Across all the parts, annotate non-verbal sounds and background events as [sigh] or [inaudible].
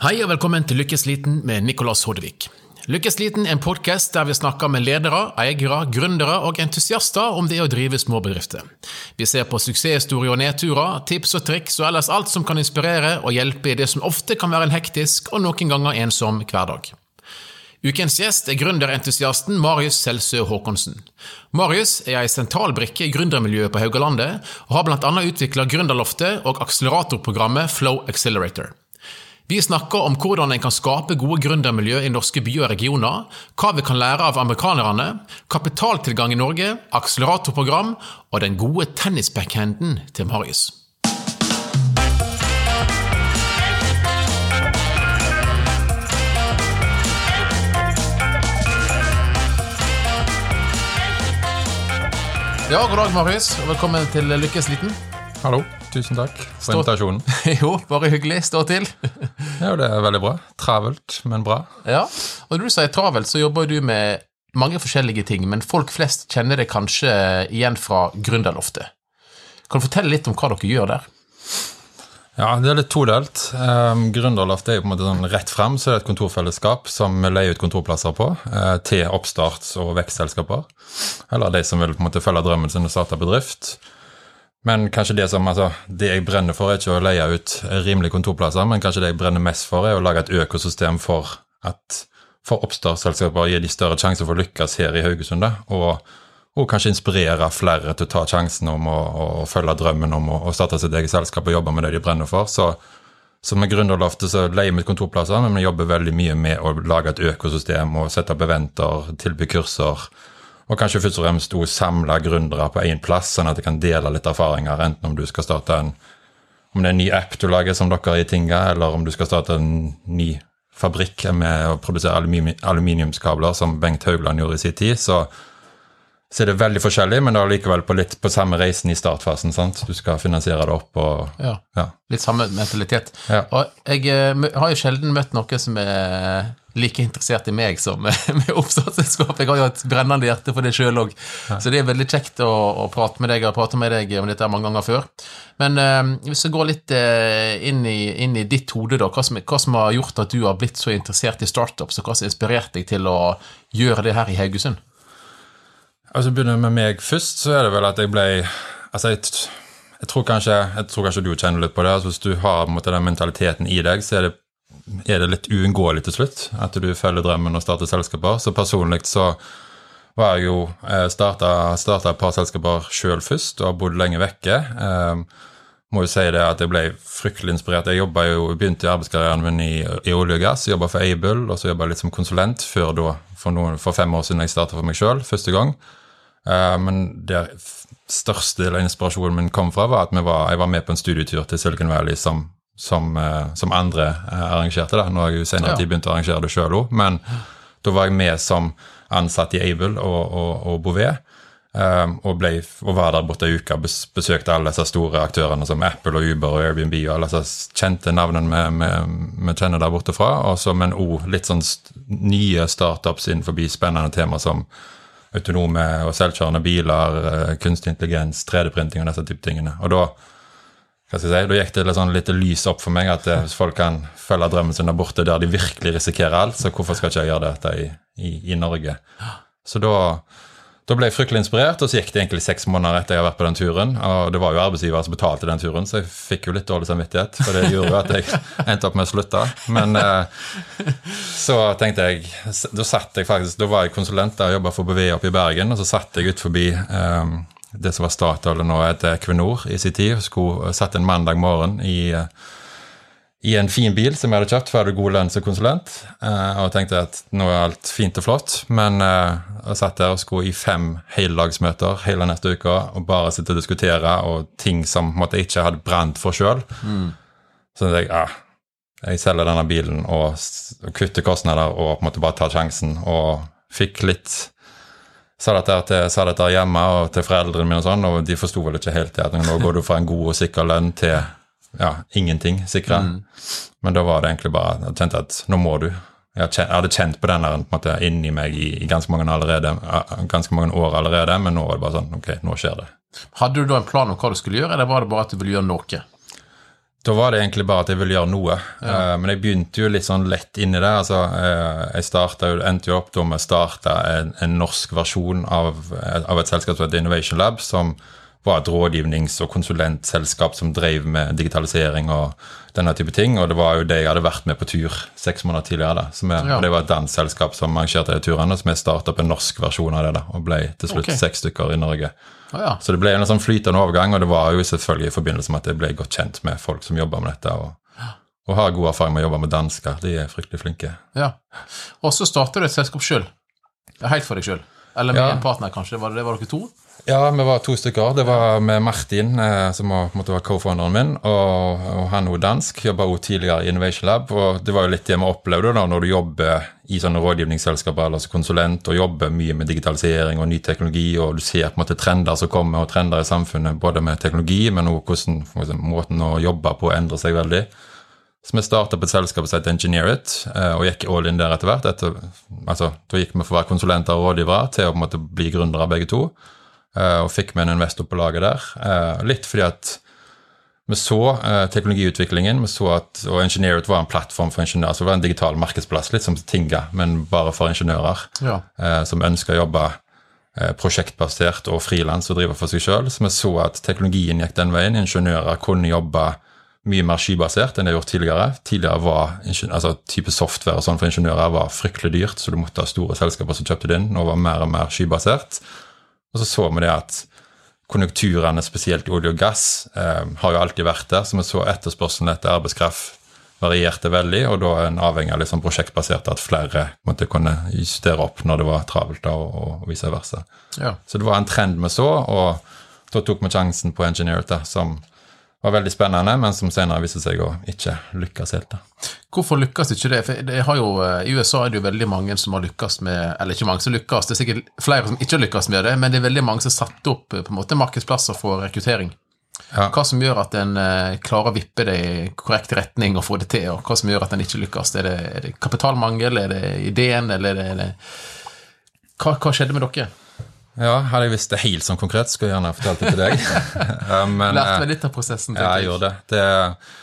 Hei og velkommen til Lykkesliten med Nicolas Hodevik. Lykkesliten er en podkast der vi snakker med ledere, eiere, gründere og entusiaster om det å drive små bedrifter. Vi ser på suksesshistorier og nedturer, tips og triks og ellers alt som kan inspirere og hjelpe i det som ofte kan være en hektisk og noen ganger ensom hverdag. Ukens gjest er gründerentusiasten Marius Selsø Håkonsen. Marius er ei sentral brikke i gründermiljøet på Haugalandet, og har bl.a. utvikla Gründerloftet og akseleratorprogrammet Flow Accelerator. Vi snakker om hvordan en kan skape gode gründermiljø i norske byer og regioner, hva vi kan lære av amerikanerne, kapitaltilgang i Norge, akseleratorprogram og den gode tennisbackhanden til Marius. Ja, god dag, Marius, og velkommen til Lykkesliten. Hallo. Tusen takk for Stå- invitasjonen. [laughs] jo, bare hyggelig. Stå til. Ja, det er veldig bra. Travelt, men bra. Ja, og når du sier travelt, så jobber du med mange forskjellige ting, men folk flest kjenner det kanskje igjen fra Gründerloftet. Kan du fortelle litt om hva dere gjør der? Ja, det er litt todelt. Um, Gründerloft er jo på en måte sånn rett frem, så det er et kontorfellesskap som leier ut kontorplasser på uh, til oppstarts- og vekstselskaper. Eller de som vil på en måte følge drømmen sin og starte bedrift. Men kanskje det som, altså, det jeg brenner for, er ikke å leie ut rimelige kontorplasser, men kanskje det jeg brenner mest for, er å lage et økosystem for at for oppstartsselskaper gir gi de større sjanse for å lykkes her i Haugesund. og, og kanskje inspirere flere til å ta sjansen om å, å følge drømmen om å, å starte sitt eget selskap og jobbe med det de brenner for. Så, så med Gründerloftet så leier vi kontorplasser, men vi jobber veldig mye med å lage et økosystem og sette opp eventer, tilby kurser. Og kanskje først og fremst å samle gründere på én plass, sånn at de kan dele litt erfaringer. Enten om du skal starte en om det er en ny app du lager som dere i Tinga, eller om du skal starte en ny fabrikk med å produsere aluminiumskabler, som Bengt Haugland gjorde i sin tid, så, så er det veldig forskjellig, men er likevel på litt på samme reisen i startfasen. sant? Du skal finansiere det opp og Ja, ja. litt samme mentalitet. Ja. Og jeg eh, har jo sjelden møtt noen som er like interessert i meg som [laughs] med oppstartsselskap. Jeg har jo et brennende hjerte for det sjøl òg, så det er veldig kjekt å, å prate med deg. Jeg har pratet med deg om dette mange ganger før. Men eh, hvis vi går litt eh, inn, i, inn i ditt hode, da, hva som, hva som har gjort at du har blitt så interessert i startups, og hva som har inspirert deg til å gjøre det her i Haugesund? Altså Begynner med meg først, så er det vel at jeg ble Altså, jeg, jeg, tror, kanskje, jeg tror kanskje du kjenner litt på det. altså Hvis du har måte, den mentaliteten i deg, så er det, er det litt uunngåelig til slutt at du følger drømmen og starter selskaper. Så personlig så var jeg jo eh, starta, et par selskaper sjøl først og har bodd lenge vekke. Um, må jo si det at jeg ble fryktelig inspirert. Jeg jo, begynte i arbeidskarrieren min i, i olje og gass. Jobba for Aibel og så jeg litt som konsulent før da, for, noen, for fem år siden jeg starta for meg sjøl første gang. Eh, men der største del av inspirasjonen min kom fra, var at var, jeg var med på en studietur til Silicon Valley som, som, eh, som andre eh, arrangerte. da. Nå har jeg jo senere tid begynt å arrangere det sjøl òg, men da var jeg med som ansatt i Able og, og, og Bouvet. Um, og, ble, og var der borte ei uke og besøkte alle disse store aktørene som Apple og Uber og Airbnb og alle disse kjente navnene vi, kjenner der borte fra. Og så, men òg litt sånn nye startups innenfor spennende tema som autonome og selvkjørende biler, eh, kunstig intelligens, 3D-printing og disse type tingene. Og da hva skal jeg si, da gikk det litt, sånn, litt lys opp for meg at eh, hvis folk kan følge drømmen sin der borte der de virkelig risikerer alt, så hvorfor skal ikke jeg gjøre dette i, i, i Norge? Så da, da ble jeg fryktelig inspirert, og så gikk det egentlig seks måneder etter jeg har vært på den turen. Og det var jo arbeidsgiver som betalte den turen, så jeg fikk jo litt dårlig samvittighet. For det gjorde jo at jeg endte opp med å slutte. Men eh, så tenkte jeg Da satt jeg faktisk, da var jeg konsulent der og jobba for BV oppe i Bergen, og så satt jeg ut forbi eh, det som var Statoil nå heter Equinor i sin tid. og Skulle satt en mandag morgen i eh, i en fin bil som jeg hadde kjøpt, for jeg hadde god lønn som konsulent. eh, og tenkte at nå er alt fint og flott. Men eh, jeg satt der og skulle i fem heldagsmøter hele neste uke og bare sitte og diskutere og ting som måtte, jeg ikke hadde brent for sjøl. Så tenkte jeg ah, jeg selger denne bilen og, og kutter kostnader og på en måte bare tar sjansen. Og fikk litt Sa dette, til, sa dette hjemme og til foreldrene mine, og sånn, og de forsto vel ikke helt det. at Nå går du fra en god og sikker lønn til ja, ingenting sikra. Men da var det egentlig bare Jeg kjente at nå må du. Jeg hadde kjent, jeg hadde kjent på den der på måte, inni meg i, i ganske, mange allerede, ganske mange år allerede, men nå var det bare sånn Ok, nå skjer det. Hadde du da en plan om hva du skulle gjøre, eller var det bare at du ville gjøre noe? Da var det egentlig bare at jeg ville gjøre noe. Eh, men jeg begynte jo litt sånn lett inn i det. altså uh, Jeg startet, endte jo opp med å starte en, en norsk versjon av, av et selskap som heter Innovation Lab, som var et rådgivnings- og konsulentselskap som drev med digitalisering og denne type ting. Og det var jo det jeg hadde vært med på tur seks måneder tidligere. da. Som er, Ja. Det var et dansk selskap som arrangerte de turene, så vi startet opp en norsk versjon av det. da, Og ble til slutt okay. seks stykker i Norge. Ah, ja. Så det ble en sånn flytende overgang, og det var jo selvfølgelig i forbindelse med at jeg ble godt kjent med folk som jobber med dette, og, og har god erfaring med å jobbe med dansker. De er fryktelig flinke. ja. Og så starter du et selskap sjøl. Helt for deg sjøl. Eller med Ja. en partner, kanskje. Var det, var dere to? Ja, vi var to stykker. Det var med Martin, eh, som var, co-founderen min, og, og han er dansk. Jobba også tidligere i Innovation Lab. og Det var jo litt det vi opplevde da, når du jobber i sånne rådgivningsselskaper eller som konsulent og jobber mye med digitalisering og ny teknologi, og du ser på en måte trender som kommer, og trender i samfunnet, både med teknologi, men også hvordan for eksempel, måten å jobbe på endrer seg veldig. Så vi starta på et selskap som het Engineerit, eh, og gikk all in der etter hvert. Etter, altså, da gikk vi fra å være konsulenter og rådgivere til å måte bli gründere begge to. Eh, Og fikk med en investor på laget der. Eh, Litt fordi at vi så eh, teknologiutviklingen, vi så at, og Engineerit var en plattform for ingeniører. så Det var en digital markedsplass, litt som Tinga, men bare for ingeniører Ja. som ønsker å jobbe prosjektbasert og frilans og drive for seg sjøl. Så vi så at teknologien gikk den veien. Ingeniører kunne jobbe mye mer skybasert enn de har gjort tidligere. Tidligere var altså type software og sånn for ingeniører var fryktelig dyrt, så du måtte ha store selskaper som kjøpte det inn. Nå var mer og mer skybasert. Og så så vi det at konjunkturene, spesielt olje og gass, eh, har jo alltid vært der. Så vi så etterspørselen etter arbeidskraft varierte veldig, og da er en avhengig av liksom prosjektbasert at flere måtte kunne justere opp når det var travelt, og, og vice versa. ja. Så det var en trend vi så, og da tok vi sjansen på Engineer, da, som var veldig spennende, men som senere viste seg å ikke lykkes helt. da. Hvorfor lykkes ikke det? For det har jo, eh, I USA er det jo veldig mange som har lykkes med Eller ikke mange som lykkes, det er sikkert flere som ikke har lykkes med det, men det er veldig mange som har satt opp eh, på en måte markedsplasser for rekruttering. Ja. Hva som gjør at en eh, klarer å vippe det i korrekt retning og få det til, og hva som gjør at en ikke lykkes? Er det, er det kapitalmangel, er det ideen, eller er det, er det hva, hva skjedde med dere? Ja, hadde jeg visst det helt sånn konkret, skulle jeg gjerne fortalt det til deg. [laughs] Men, Lærte eh, meg litt av prosessen. Ja, jeg gjorde det. det.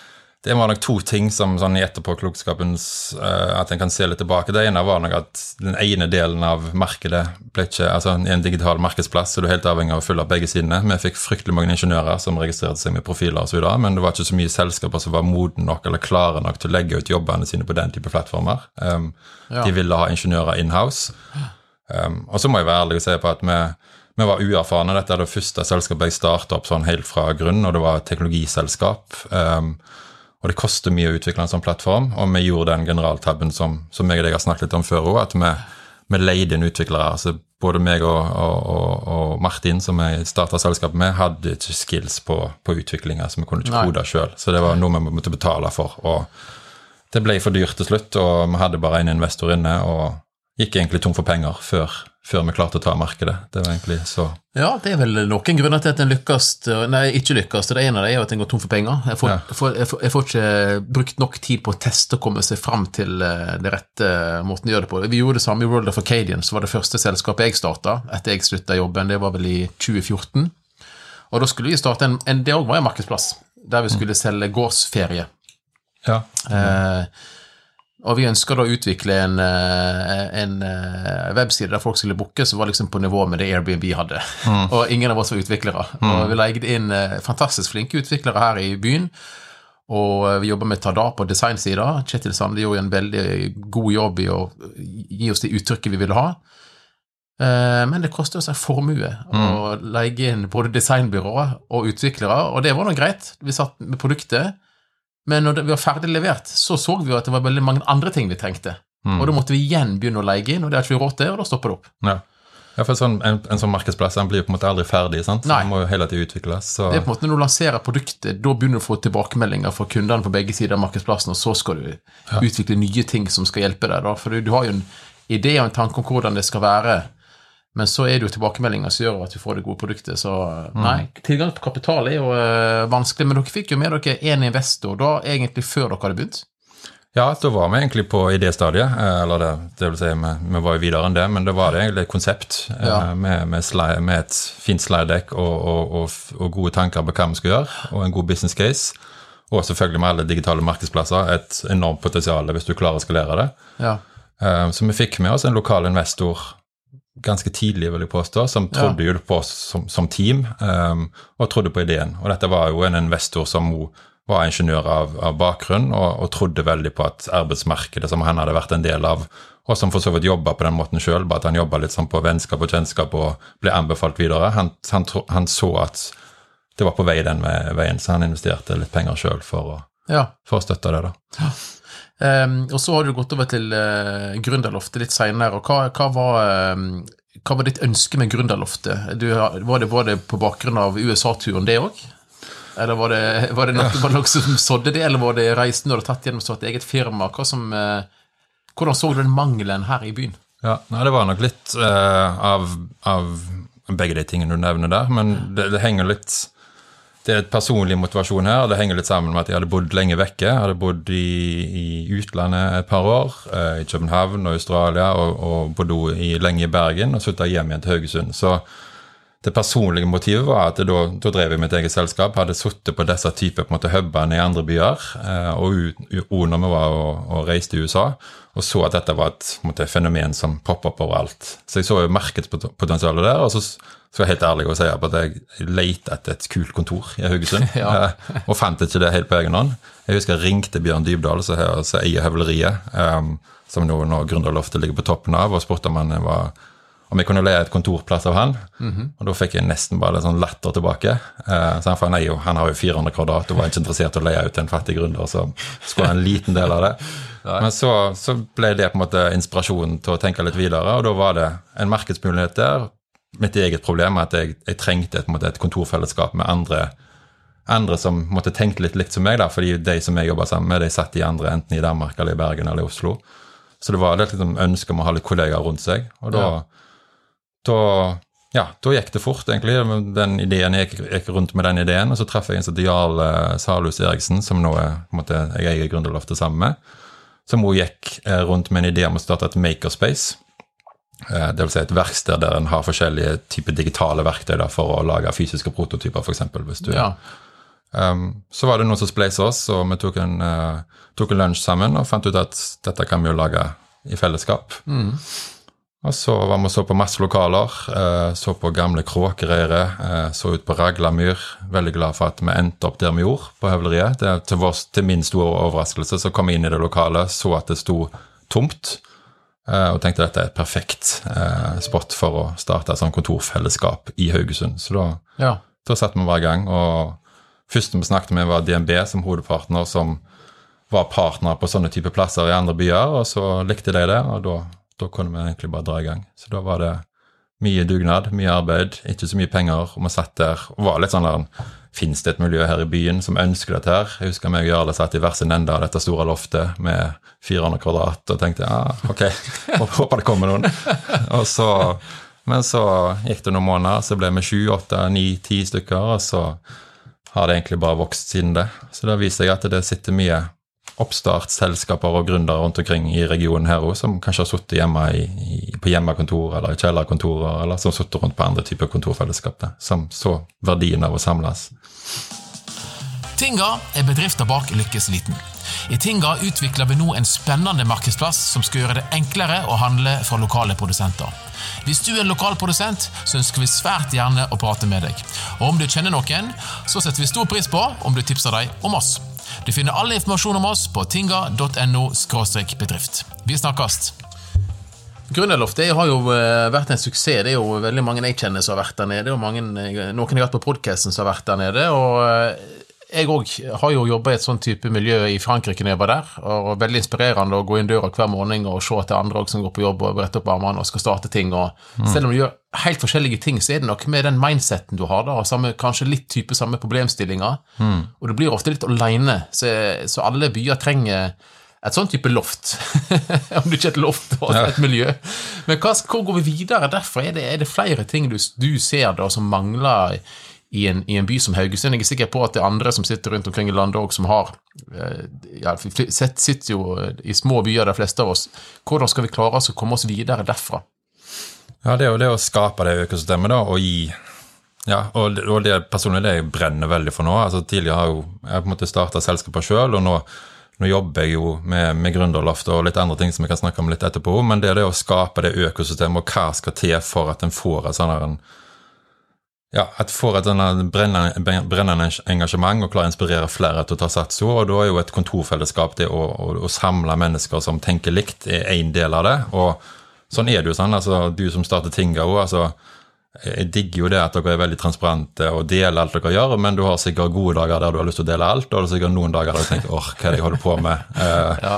Det var nok to ting som sånn i etterpåklokskapens uh, At en kan se litt tilbake. Det ene var nok at den ene delen av markedet ble ikke Altså i en digital markedsplass så du er helt avhengig av å følge opp begge sidene. Vi fikk fryktelig mange ingeniører som registrerte seg med profiler osv., men det var ikke så mye selskaper som var modne nok eller klare nok til å legge ut jobbene sine på den type plattformer. Um, Ja. De ville ha ingeniører in-house. Um, og så må jeg være ærlig og si på at vi, vi var uerfarne. Dette er det første selskapet jeg starta opp sånn helt fra grunn, og det var et teknologiselskap. Um, og det koster mye å utvikle en sånn plattform, og vi gjorde den generaltabben som, som jeg og deg har snakket litt om før òg, at vi, vi leide inn utviklere. altså Både meg og, og, og, Martin, som jeg starta selskapet med, hadde ikke skills på, på utviklinga, så vi kunne ikke kode sjøl. Så det var noe vi måtte betale for. og det ble for dyrt til slutt, og vi hadde bare en investor inne, og gikk egentlig tom for penger før, før vi klarte å ta markedet. Det var egentlig så Ja, det er vel noen grunner til at en lykkes Nei, ikke lykkes. Det ene av det er jo at en går tom for penger. Jeg får, Ja. jeg, får, jeg, får, jeg får ikke brukt nok tid på å teste og komme seg fram til eh, det rette måten å gjøre det på. Vi gjorde det samme i World of Acadian, som var det første selskapet jeg starta etter jeg slutta jobben. Det var vel i 2014. Og da skulle vi starte en, en Det òg var en markedsplass, der vi skulle selge gårdsferie. Ja. Eh, og vi ønska da å utvikle en, eh, en eh, webside der folk skulle booke som var liksom på nivå med det Airbnb hadde. [laughs] og ingen av oss var utviklere. Og vi leide inn eh, fantastisk flinke utviklere her i byen. Og vi jobba med Tada på designsida. Kjetil Sande gjorde en veldig god jobb i å gi oss det uttrykket vi ville ha. Men det koster oss en formue å leie inn både designbyråer og utviklere, og det var nå greit. Vi satt med produktet. Men når vi var ferdig levert, så så vi jo at det var veldig mange andre ting vi trengte. Mm. Og da måtte vi igjen begynne å leie inn, og det har ikke vi råd til, og da stopper det opp. ja. ja for sånn, en, en sånn markedsplass den blir jo på en måte aldri ferdig. sant? Nei. Den må jo hele tiden utvikles. Så, Det er på en måte Når du lanserer produktet, da begynner du å få tilbakemeldinger fra kundene på begge sider av markedsplassen, og så skal du utvikle nye ting som skal hjelpe deg. da, For du, du har jo en idé og en tanke om hvordan det skal være, men så er det jo tilbakemeldinger som gjør at vi får det gode produktet. Så nei, tilgang på kapital er jo eh, vanskelig, men dere fikk jo med dere én investor da, egentlig før dere hadde begynt. ja, da var vi egentlig på idéstadiet. eh, Eller det, det vil si, vi, vi var jo videre enn det, men det var det egentlig et konsept eh, Ja. med, med, slide, med et fint slide deck og, og, og, og gode tanker på hva vi skulle gjøre, og en god business case. og selvfølgelig med alle digitale markedsplasser, et enormt potensial hvis du klarer å skalere det. Ja. Så vi fikk med oss en lokal investor ganske tidlig, vil jeg påstå, som trodde jo på oss som, som team, um, og trodde på ideen. Og dette var jo en investor som var ingeniør av, av bakgrunn, og, og trodde veldig på at arbeidsmarkedet som han hadde vært en del av, og som for så vidt jobba på den måten sjøl, bare at han jobba litt sånn på vennskap og kjennskap og ble anbefalt videre. Han, han, tro- han så at det var på vei den veien, så han investerte litt penger sjøl for, ja. for å støtte det. da. Ehm, og så har du gått over til uh, Gründerloftet litt seinere. Hva, hva, var, ehm, hva var ditt ønske med Gründerloftet? Du, var, det, var det på bakgrunn av USA-turen, det òg? Eller var det, var det noe, var det noe som sådde det, eller var det reisen du hadde tatt gjennom et eget firma? Som, uh, hvordan så du den mangelen her i byen? Ja, nei, Det var nok litt uh, av, av begge de tingene du nevner der, men det, det henger litt Det er et personlig motivasjon her, det henger litt sammen med at jeg hadde bodd lenge vekke. Jeg hadde bodd i, i utlandet et par år, eh, i København og Australia, og, og bodde i, lenge i Bergen, og slutta hjem igjen til Haugesund. Så det personlige motivet var at da, da drev jeg mitt eget selskap, hadde sittet på disse typer på en måte hubene i andre byer, eh, og u- når vi var og, og reiste i USA, og så at dette var et måte, fenomen som poppa opp overalt. Så jeg så jo markedspotensialet der, og så skal jeg helt ærlig å si at jeg lette etter et kult kontor i Haugesund, [laughs] Ja. eh, og fant ikke det helt på egen hånd. Jeg husker jeg ringte Bjørn Dybdahl, som eier høvleriet, um, som nå, nå Gründerloftet ligger på toppen av, og spurte om var om jeg kunne leie et kontorplass av han. Og da fikk jeg nesten bare litt sånn latter tilbake. Eh, så han, for han, jo, han har jo 400 kvadrat og var ikke interessert i å leie ut til en fattig gründer som skulle ha en liten del av det. [laughs] Men så, så ble det på en måte inspirasjonen til å tenke litt videre, og da var det en markedsmulighet der. Mitt eget problem at jeg, jeg trengte et, måte, et kontorfellesskap med andre andre som måtte tenke litt likt som meg, da, fordi de som jeg jobba sammen med, de satt i andre enten i Danmark eller i Bergen eller i Oslo. Så det var et liksom ønske om å ha litt kollegaer rundt seg. Og da, da, ja, da gikk det fort, egentlig. Den ideen, Jeg gikk, rundt med den ideen, og så traff jeg en som Jarl Salhus Eriksen, som nå er, måte, jeg eier Gründerloftet sammen med. Som hun gikk eh, rundt med en idé om å starte et makerspace. Eh, Det vil si et verksted der en har forskjellige typer digitale verktøy da, for å lage fysiske prototyper, f.eks. Ja. Um, så var det noen som spleisa oss, og vi tok en, uh, tok en lunsj sammen og fant ut at dette kan vi jo lage i fellesskap. Og så var vi og så på masse lokaler, uh, så på gamle Kråkereiret, uh, så ut på Raglamyr. Veldig glad for at vi endte opp der vi gjorde, på høvleriet. Det, til, vår, til min store overraskelse så kom vi inn i det lokalet, så at det sto tomt. Uh, og tenkte dette er et perfekt uh, spot for å starte et sånt kontorfellesskap i Haugesund. Så da ja. da satte vi bare i gang. og Første vi snakket med, var DNB som hovedpartner, som var partner på sånne type plasser i andre byer. og Så likte de det, og da, da kunne vi egentlig bare dra i gang. Så da var det mye dugnad, mye arbeid, ikke så mye penger. Og vi satt der og var litt sånn der Fins det et miljø her i byen som ønsker dette her? Jeg husker meg og Jarle satt i hver sin ende av dette store loftet med 400 kvadrat og tenkte ja, ok, håper det kommer noen. Så, men så gikk det noen måneder, så ble vi sju, åtte, ni, ti stykker, og så har det egentlig bare vokst siden det. Så det viser seg at det sitter mye oppstartsselskaper og gründere rundt omkring i regionen her også, som kanskje har sittet hjemme i, i, på hjemmekontor eller i kjellerkontorer, eller som sittet rundt på andre typer kontorfellesskap, som så verdien av å samles. Tinga er bedrifter bak Lykkes Liten. I Tinga utvikler vi nå en spennende markedsplass som skal gjøre det enklere å handle fra lokale produsenter. Hvis du er en lokal produsent, så ønsker vi svært gjerne å prate med deg. Og om du kjenner noen, så setter vi stor pris på om du tipser deg om oss. Du finner all informasjon om oss på tinga.no bedrift. Vi snakkes! Gründerloftet har jo eh, vært en suksess. Det er jo veldig mange jeg kjenner som har vært der nede. og mange, eh, Noen jeg har vært på podkasten som har vært der nede. og eh, jeg òg har jo jobba i et sånn type miljø i Frankrike når jeg var der. og Veldig inspirerende å gå inn døra hver morgen og se at det er andre som går på jobb og bretter opp armene og skal starte ting. og Selv om du gjør helt forskjellige ting, så er det nok med den mindseten du har, da, og samme, kanskje litt type samme problemstillinger. Og du blir ofte litt aleine, så, så alle byer trenger et sånn type loft. [laughs] Om det ikke er et loft, og et miljø. Men hva, hvor går vi videre derfra? Er det, er det flere ting du, du ser da som mangler i en, i en by som Haugesund? Jeg er sikker på at det er andre som sitter rundt omkring i landet òg, som har eh, ja, sitter jo i små byer, de fleste av oss. Hvordan skal vi klare oss å komme oss videre derfra? Ja, det er jo det å skape det økosystemet da, og gi, Ja, og, og det er personlig det jeg brenner veldig for nå. Altså Tidligere har jo jeg på en måte starta selskaper sjøl, og nå, nå jobber jeg jo med, med Gründerloft og litt andre ting som vi kan snakke om litt etterpå. Men det er det å skape det økosystemet, og hva skal til for at en får et sånn her en ja, at får et brennende, brennende engasjement og klarer å inspirere flere til å ta sats. Og da er jo et kontorfellesskap, det å, å, å samle mennesker som tenker likt, er én del av det. Og sånn er det jo sånn. altså Du som starter Tinga òg. Altså, jeg digger jo det at dere er veldig transparente og deler alt dere gjør, men du har sikkert gode dager der du har lyst til å dele alt, og du har sikkert noen dager der du tenker åh, hva er det jeg holder på med? Uh, Ja.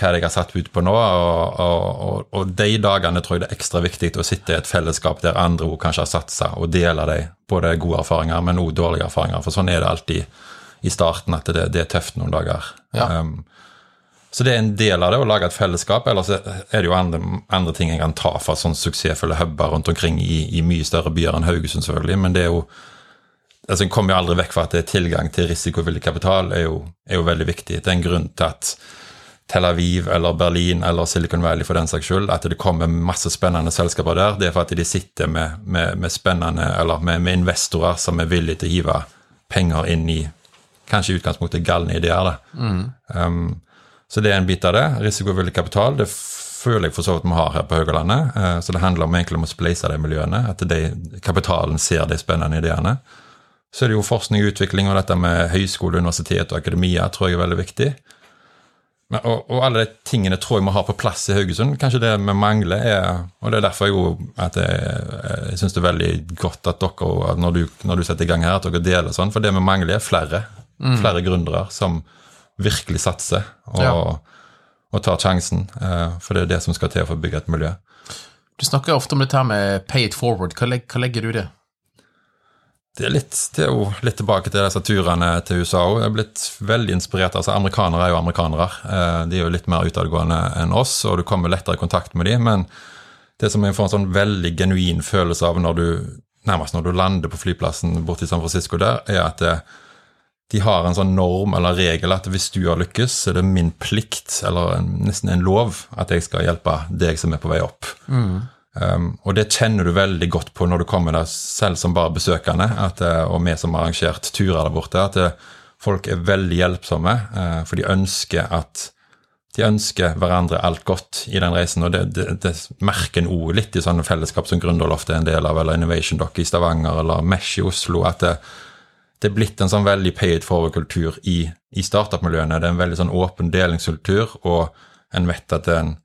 Hva jeg har satt ut på nå? Og, og, og, de dagene tror jeg det er ekstra viktig å sitte i et fellesskap der andre også kanskje har satsa, og dele de, både gode erfaringer, men også dårlige erfaringer. For sånn er det alltid i starten, at det, det er tøft noen dager. Ja. Um, så det er en del av det, å lage et fellesskap. Ellers er det jo andre, andre ting jeg kan ta fra sånn suksessfulle huber rundt omkring i, i mye større byer enn Haugesund, selvfølgelig. Men det er jo altså En kommer jo aldri vekk fra at det er tilgang til risikovillig kapital er jo, er jo veldig viktig. Det er en grunn til at Tel Aviv eller Berlin eller Silicon Valley for den saks skyld, at det kommer masse spennende selskaper der, det er for at de sitter med, med, med spennende, eller med, med investorer som er villige til å hive penger inn i kanskje i utgangspunktet galne ideer. da. Um, så det er en bit av det. Risikovillig kapital det føler jeg for så vidt vi har her på Haugalandet. Uh, så det handler om egentlig om å spleise de miljøene, at de, kapitalen ser de spennende ideene. Så er det jo forskning og utvikling, og dette med høyskole, universitet og akademia tror jeg er veldig viktig. Men, og, og alle de tingene tror jeg vi har på plass i Haugesund. Kanskje det vi mangler er Og det er derfor jeg, at jeg, jeg syns det er veldig godt at dere, at når du, når du setter i gang her, at dere deler sånn. For det vi mangler, er flere. Flere gründere som virkelig satser og, Ja. og tar sjansen. eh, For det er det som skal til for å bygge et miljø. Du snakker ofte om dette med pay it forward. Hva, legger, hva legger du i det? Det er, litt, det er jo litt tilbake til disse turene til USA òg. Jeg er blitt veldig inspirert. altså Amerikanere er jo amerikanere. Eh, De er jo litt mer utadgående enn oss, og du kommer lettere i kontakt med dem. Men det som jeg får en sånn veldig genuin følelse av når du nærmest når du lander på flyplassen borte i San Francisco der, er at det, de har en sånn norm eller regel at hvis du har lykkes, så er det min plikt, eller en, nesten en lov, at jeg skal hjelpe deg som er på vei opp. Um, og det kjenner du veldig godt på når du kommer der selv som bare besøkende, at, eh, og vi som har arrangert turer der borte, at eh, folk er veldig hjelpsomme, Uh, for de ønsker at de ønsker hverandre alt godt i den reisen, og det, det, det merker en òg litt i sånne fellesskap som Gründerloft er en del av, eller Innovation Dock i Stavanger, eller Mesh i Oslo, at det, det er blitt en sånn veldig pay it forward-kultur i, i startup-miljøene. Det er en veldig sånn åpen delingskultur, og en vet at det er en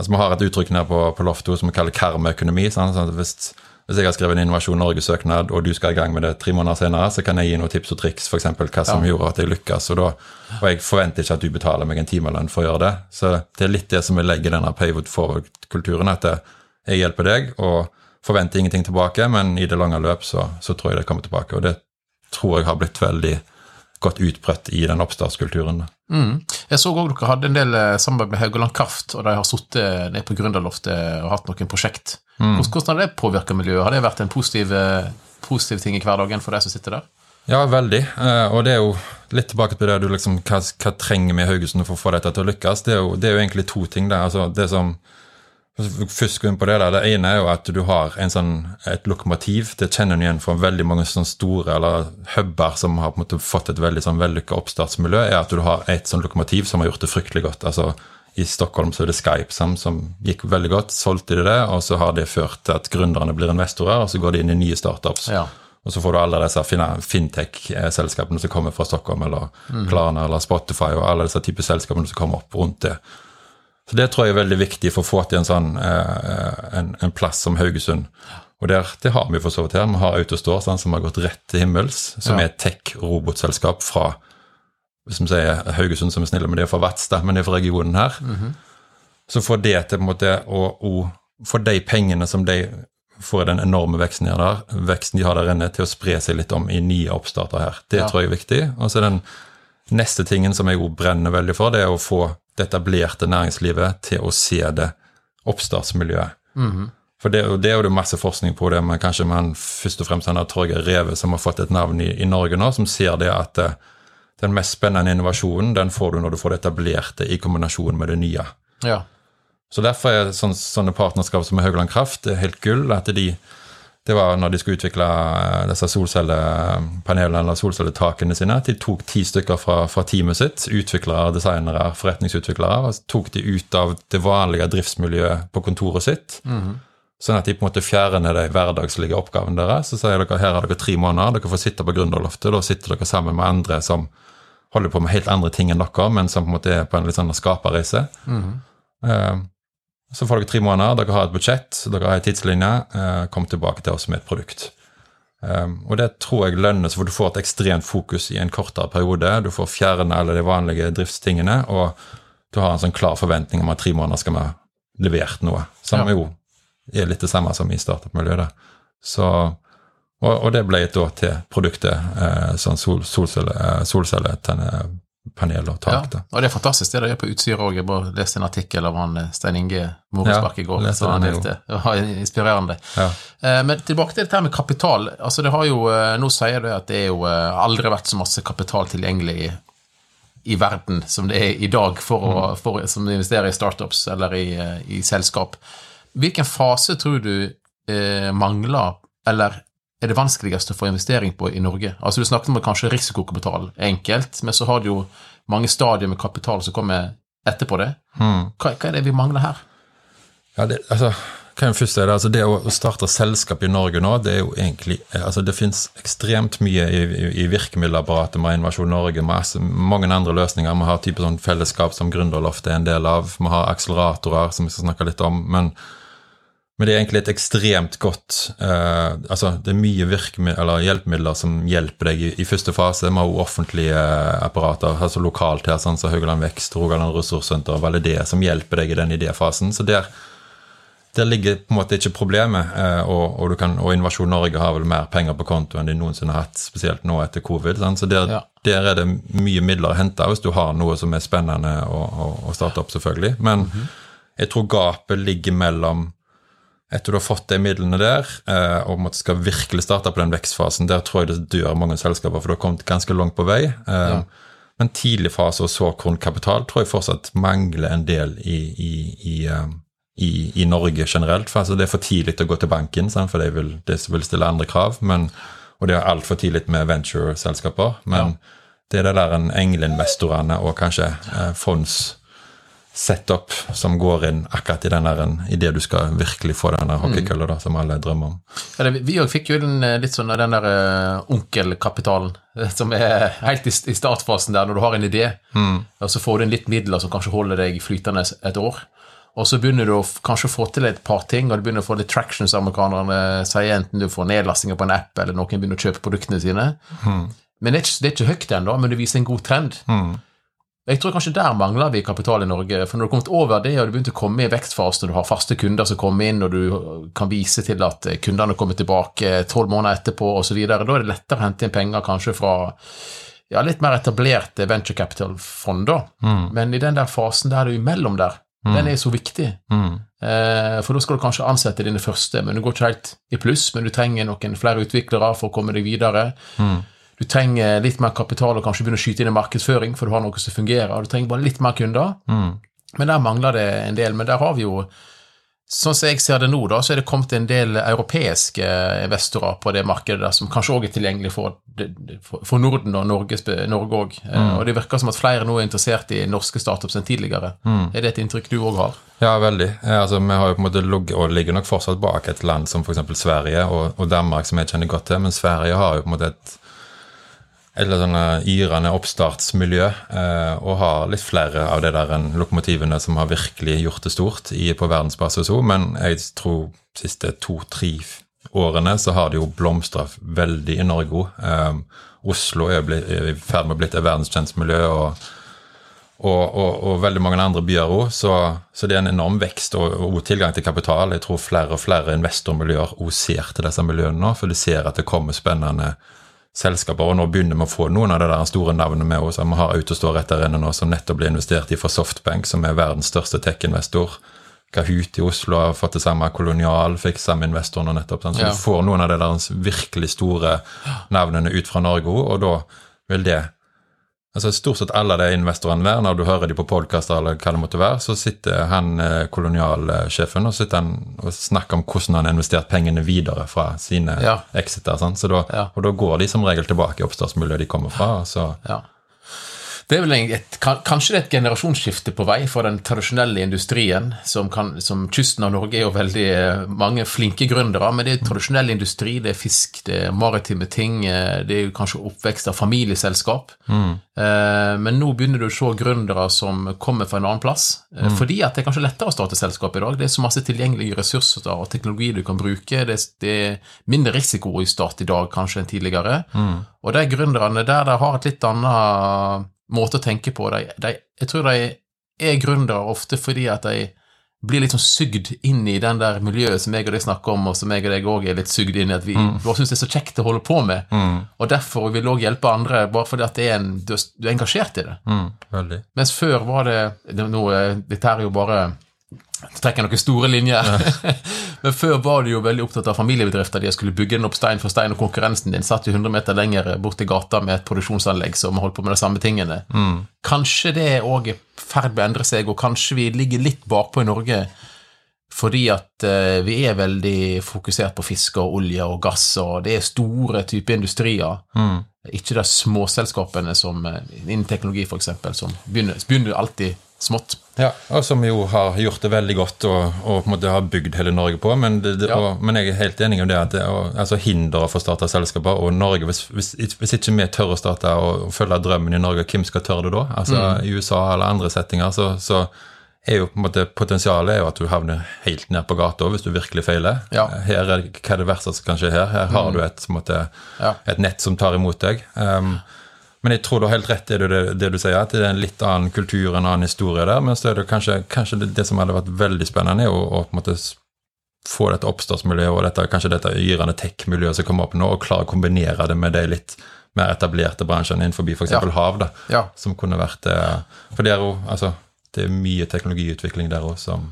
Altså, Vi har et uttrykk nede på, på Lofto som vi kaller karmaøkonomi. Sånn, sånn hvis, hvis jeg har skrevet en Innovasjon Norge-søknad, og du skal i gang med det tre måneder senere, så kan jeg gi noen tips og triks, f.eks. hva som gjorde at jeg lykkes. Og, da, og jeg forventer ikke at du betaler meg en timelønn for å gjøre det. Så det er litt det som vi legger i denne pay it forward-kulturen. At jeg hjelper deg, og forventer ingenting tilbake, men i det lange løp så, så tror jeg det kommer tilbake. Og det tror jeg har blitt veldig godt utbredt i den oppstartskulturen. Mm. Jeg så òg dere hadde en del eh, samarbeid med Haugaland Kraft, og de har sittet ned på Gründerloftet og hatt noen prosjekt. Hvordan, hvordan har det påvirka miljøet? Har det vært en positiv, eh, positiv ting i hverdagen for de som sitter der? Ja, veldig. Eh, Og det er jo litt tilbake til det du liksom, hva, hva trenger vi i Haugesund for å få dette til å lykkes? Det er jo, det er jo egentlig to ting der. Altså, det som Gå inn på det der. Det ene er jo at du har en sånn, et lokomotiv. Det kjenner du igjen fra veldig mange sånn store eller huber som har på en måte fått et veldig sånn vellykka oppstartsmiljø. er at du har et sånn lokomotiv som har gjort det fryktelig godt. altså i Stockholm så er det Skype som, som gikk veldig godt. Solgte de det, og så har det ført til at gründerne blir investorer, og så går de inn i nye startups. Ja. Og så får du alle disse fintech-selskapene som kommer fra Stockholm, eller Klarna eller Spotify, og alle disse typer selskapene som kommer opp rundt det. Så det tror jeg er veldig viktig for å få til en sånn eh, en, en plass som Haugesund. Og der, det har vi for så vidt her. Vi har Autostore sånn, som har gått rett til himmels, som Ja. er et tech-robotselskap fra hvis vi sier Haugesund som er snille, men det er fra Vatstad, men det er fra regionen her. Så får det til på en måte å, få de pengene som de får den enorme veksten de der, veksten de har der inne, til å spre seg litt om i nye oppstarter her. Det Ja. tror jeg er viktig. Og så den neste tingen som jeg jo brenner veldig for, det er å få det etablerte næringslivet til å se det oppstartsmiljøet. For det, er jo- det er jo masse forskning på det, men kanskje man først og fremst han Torgeir Reve, som har fått et navn i, i Norge nå, som ser det at uh, den mest spennende innovasjonen, den får du når du får det etablerte i kombinasjon med det nye. Ja. Så derfor er sånne, sånne partnerskap som med Haugland Kraft helt gull. At de, det var når de skulle utvikle eh, disse solcellepanelene eller solcelletakene sine. De tok ti stykker fra, fra teamet sitt, utviklere, designere, forretningsutviklere, og tok de ut av det vanlige driftsmiljøet på kontoret sitt. Sånn at de på en måte fjerner de hverdagslige oppgavene deres. Så sier dere her har dere tre måneder, dere får sitte på gründerloftet. Da sitter dere sammen med andre som holder på med helt andre ting enn dere, men som på en måte er på en litt sånn skaperreise. Eh, så får dere tre måneder, dere har et budsjett, dere har en tidslinje. eh, kom tilbake til oss med et produkt. Um, og det tror jeg lønnes, for du får et ekstremt fokus i en kortere periode. Du får fjerne alle de vanlige driftstingene, og du har en sånn klar forventning om at tre måneder skal vi ha levert noe. Som Ja. jo er litt det samme som i startup-miljøet. Så, og, det ble et år til produktet, eh, sånn sol, solcelle, eh, solcellepanel og Ja, tak. da. og det er fantastisk det de gjør på Utsira òg. Jeg bare leste en artikkel av han eh, Stein Inge Moresbakk i går. Så han delte. Det var inspirerende. Ja. Eh, Men tilbake til dette med kapital. Altså det har jo, eh, Nå sier du at det er jo aldri vært så masse kapital tilgjengelig i, i verden som det er i dag for å, for, som investere i startups eller i, i selskap. Hvilken fase tror du eh, mangler, eller er det vanskeligst å få investering på i Norge? Altså Du snakket om kanskje risikokapital enkelt, men så har du jo mange stadier med kapital som kommer etterpå det. Hmm. Hva, hva er det vi mangler her? Ja, det, altså, er si det, altså det å starte selskap i Norge nå, det er jo egentlig altså Det finnes ekstremt mye i, i, i virkemiddelapparatet med Innovasjon Norge. Masse, mange andre løsninger. Vi har type sånn fellesskap som Gründerloftet er en del av. Vi har akseleratorer, som vi skal snakke litt om. men men det er egentlig et ekstremt godt eh, altså Det er mye eller hjelpemidler som hjelper deg i, i første fase. Vi har jo offentlige apparater, altså lokalt her, sånn som Haugaland Vekst, Rogaland Ressurssenter, Validé, det som hjelper deg i den idéfasen. Så der, der ligger på en måte ikke problemet. eh, og, og, du kan, og Innovasjon Norge har vel mer penger på konto enn de noensinne har hatt, spesielt nå etter covid. Sånn? Så der, Ja. der er det mye midler å hente hvis du har noe som er spennende å, å, å starte opp, selvfølgelig. Men jeg tror gapet ligger mellom etter du har fått de midlene der, eh, og skal virkelig starte på den vekstfasen, der tror jeg det dør mange selskaper, for du har kommet ganske langt på vei. Ja. Men tidlig fase og såkornkapital tror jeg fortsatt mangler en del i, i, i, eh, i, i Norge generelt. For altså, Det er for tidlig å gå til banken, sant? for de vil, de vil stille andre krav. Men, og det er altfor tidlig med venture-selskaper. Men det er det der en engleinvestorene og kanskje eh, fonds setup som går inn akkurat i den der idet du skal virkelig få den der hockeykølla mm. som alle drømmer om. Ja, det, vi òg fikk jo den, eh, litt sånn den der uh, onkelkapitalen, eh, som er helt i, i startfasen der, når du har en idé, og så får du inn litt midler som kanskje holder deg flytende et år. Og så begynner du å kanskje få til et par ting, og du begynner å få litt traction, som amerikanerne sier, enten du får nedlastinger på en app, eller noen begynner å kjøpe produktene sine. Men det er, ikke, det er ikke høyt ennå, men det viser en god trend. Jeg tror kanskje der mangler vi kapital i Norge. For når du har kommet over det, og du begynte å komme i vekstfasen, og du har faste kunder som kommer inn, og du kan vise til at kundene kommer tilbake tolv måneder etterpå osv., da er det lettere å hente inn penger kanskje fra ja, litt mer etablerte venture capital-fond, da. Men i den der fasen der det er imellom der, den er så viktig. Mm. for da skal du kanskje ansette dine første, men du går ikke helt i pluss, men du trenger noen flere utviklere for å komme deg videre. Du trenger litt mer kapital og kanskje begynne å skyte inn i markedsføring, for du har noe som fungerer. Du trenger bare litt mer kunder. Men der mangler det en del. Men der har vi jo Sånn som jeg ser det nå, da, så er det kommet en del europeiske investorer på det markedet der, som kanskje òg er tilgjengelig for, for, Norden og Norge òg. Og det virker som at flere nå er interessert i norske startups enn tidligere. Er det et inntrykk du òg har? Ja, veldig. Eh, Altså, vi har jo på en måte ligget, og ligger nok fortsatt bak et land som f.eks. Sverige og, og Danmark, som jeg kjenner godt til, men Sverige har jo på en måte et et litt sånn eh, yrende oppstartsmiljø, eh, og har litt flere av de der enn lokomotivene som har virkelig gjort det stort i, på verdensbasis òg, men jeg tror de siste to-tre årene så har det jo blomstra veldig i Norge òg. Eh, Oslo er, i ferd med å bli et verdenskjent miljø. og og, og, og veldig mange andre byer òg. Så, så det er en enorm vekst og tilgang til kapital. Jeg tror flere og flere investormiljøer òg ser til disse miljøene nå, for de ser at det kommer spennende selskaper. Og nå begynner vi å få noen av de der store navnene med oss. Vi har Autostore der inne nå, som nettopp ble investert i fra Softbank, som er verdens største tech-investor. Kahoot i Oslo har fått det samme. Kolonial fikk samme investor nå nettopp. Så Ja. du får noen av de der virkelig store navnene ut fra Norge òg, og da vil det Altså Stort sett alle de investorene der, når du hører de på podkaster eller hva det måtte være, så sitter han eh, kolonialsjefen og sitter han og snakker om hvordan han har investert pengene videre fra sine Ja. exiter. sant? Så da, Ja. Og da går de som regel tilbake i oppstartsmiljøet de kommer fra. Så Ja. Det er vel et, Kanskje det er et generasjonsskifte på vei for den tradisjonelle industrien. Som, kan, som Kysten av Norge er jo veldig eh, mange flinke gründere, men det er tradisjonell industri. Det er fisk, det er maritime ting. eh, Det er jo kanskje oppvekst av familieselskap. Mm. Men nå begynner du å se gründere som kommer fra en annen plass. mm. Fordi at det er kanskje lettere å starte selskap i dag. Det er så masse tilgjengelige ressurser og teknologi du kan bruke. Det, det er mindre risiko i start i dag kanskje enn tidligere. Og de gründerne der der har et litt annet måte å tenke på. De, de, jeg tror de er gründere ofte fordi at de blir litt sånn sugd inn i den der miljøet som jeg og deg snakker om, og som jeg og deg òg er litt sugd inn i, at vi mm. syns det er så kjekt å holde på med. Og derfor vil vi òg hjelpe andre, bare fordi at det er en, du, er, er engasjert i det. mm. Mens før var det, det nå, Dette er jo bare trekker noen store linjer. [laughs] Men før var du jo veldig opptatt av familiebedrifter. De skulle bygge den opp stein for stein, og konkurrensen din satt jo 100 meter lenger bort til gata med et produksjonsanlegg som holdt på med de samme tingene. Kanskje det òg er i ferd med å endre seg, og kanskje vi ligger litt bakpå i Norge fordi at eh, vi er veldig fokusert på fisk og olje og gass, og det er store typer industrier. Ikke de småselskapene som eh, innen teknologi, f.eks., som begynner, begynner alltid smått. Ja, og som jo har gjort det veldig godt og, og på en måte har bygd hele Norge på. Men, det, det, Ja. og, men jeg er helt enig om det at det, og, altså hindre for å starte selskaper. Og Norge, hvis, hvis, hvis ikke vi tør å starte og, og følge drømmen i Norge, hvem skal tørre det da? Altså I USA eller andre settinger, så, så er jo på en måte potensialet er jo at du havner helt ned på gata hvis du virkelig feiler. Ja. Her er, hva er det verste som kan skje her? Her har du et, måte, Ja. et nett som tar imot deg. Um, men jeg tror du har helt rett i det, det, det du sier, at det er en litt annen kultur, en annen historie der. Men så er det kanskje, kanskje det, det som hadde vært veldig spennende, er å, å på en måte få dette oppstartsmiljøet og dette, kanskje dette yrende tech-miljøet som kommer opp nå, og klare å kombinere det med de litt mer etablerte bransjene innenfor f.eks. Ja. hav, da, Ja. som kunne vært eh, For det er jo altså, det er mye teknologiutvikling der òg som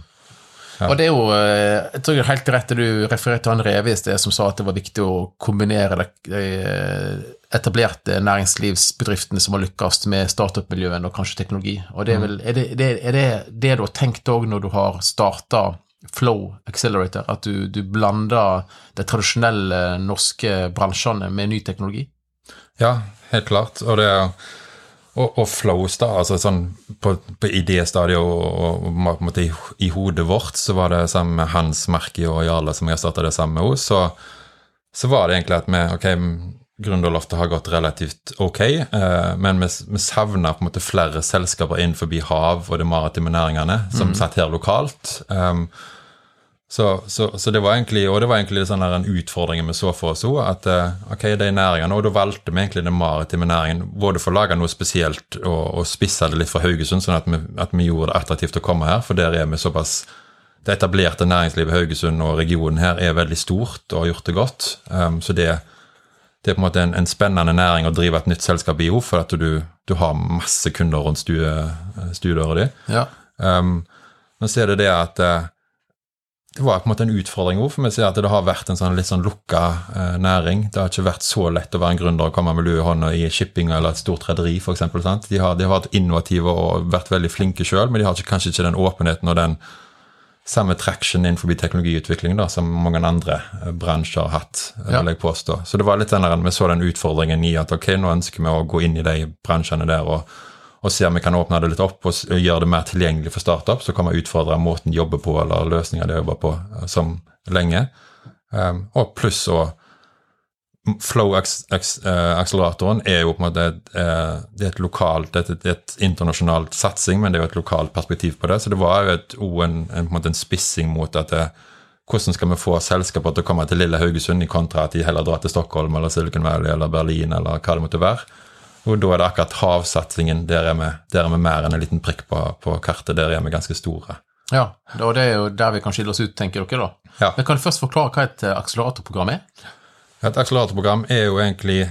Og det er jo eh, Jeg tror det er helt rett det du refererte til han Reve i sted, som sa at det var viktig å kombinere det, de eh, etablerte næringslivsbedriftene som har lykkes med startup-miljøene og kanskje teknologi. Og det er, vel, er, det, det, er det det du har tenkt òg når du har starta Flow Accelerator, at du, du blander de tradisjonelle norske bransjene med ny teknologi? Ja, helt klart. Og det er og, og flows, da. altså sånn På, på idéstadiet og, og, og i, i hodet vårt så var det sammen med Hans Merki og Jarle som jeg starta det med henne, så, så var det egentlig at vi ok, Gründerloftet har gått relativt ok, eh, men vi, vi savna på en måte flere selskaper innenfor hav og de maritime næringene som satt her lokalt. Um, så, så, så det var egentlig og det var egentlig sånn en utfordring vi så for oss òg. At eh, ok, de næringene, og da valgte vi egentlig den maritime næringen både for å lage noe spesielt og, og spisse det litt fra Haugesund, sånn at vi, at vi gjorde det attraktivt å komme her. For der er vi såpass Det etablerte næringslivet i Haugesund og regionen her er veldig stort og har gjort det godt. Um, så det, det er på en måte en, en spennende næring å drive et nytt selskap i for at du, du har masse kunder rundt stue, stuedøra di. Ja. Um, men så er det det at eh, det var på en måte en utfordring òg, for vi ser at det har vært en sånn litt sånn lukka eh, næring. Det har ikke vært så lett å være en gründer og komme med lue i hånda i shipping eller et stort rederi, f.eks. De, har- de har vært innovative og vært veldig flinke sjøl, men de har ikke, kanskje ikke den åpenheten og den samme traction innenfor teknologiutvikling da, som mange andre eh, bransjer har hatt, eh, Ja. vil jeg påstå. Så det var litt den der, vi så den utfordringen i at ok, nå ønsker vi å gå inn i de bransjene der og, og se om vi kan åpne det litt opp og s- gjøre det mer tilgjengelig for startup. Så kan vi utfordre måten de jobber på, eller løsninger de jobber på, eh, som lenge. Um, og pluss å Flow-akseleratoren er jo på en måte et, eh, det er et lokalt, det er et internasjonalt satsing, men det er jo et lokalt perspektiv på det. Så det var jo en, en, en en spissing mot at det, hvordan skal vi få selskaper til å komme til lille Haugesund, i kontra at de heller drar til Stockholm eller Silicon Valley eller Berlin eller hva det måtte være. Og da er det akkurat havsatsingen. Der er vi, der er vi mer enn en liten prikk på, på kartet. Der er vi ganske store. ja. Og det er jo der vi kan skille oss ut, tenker dere da. Ja. Men kan du først forklare hva et eh, akseleratorprogram er? Et akseleratorprogram er jo egentlig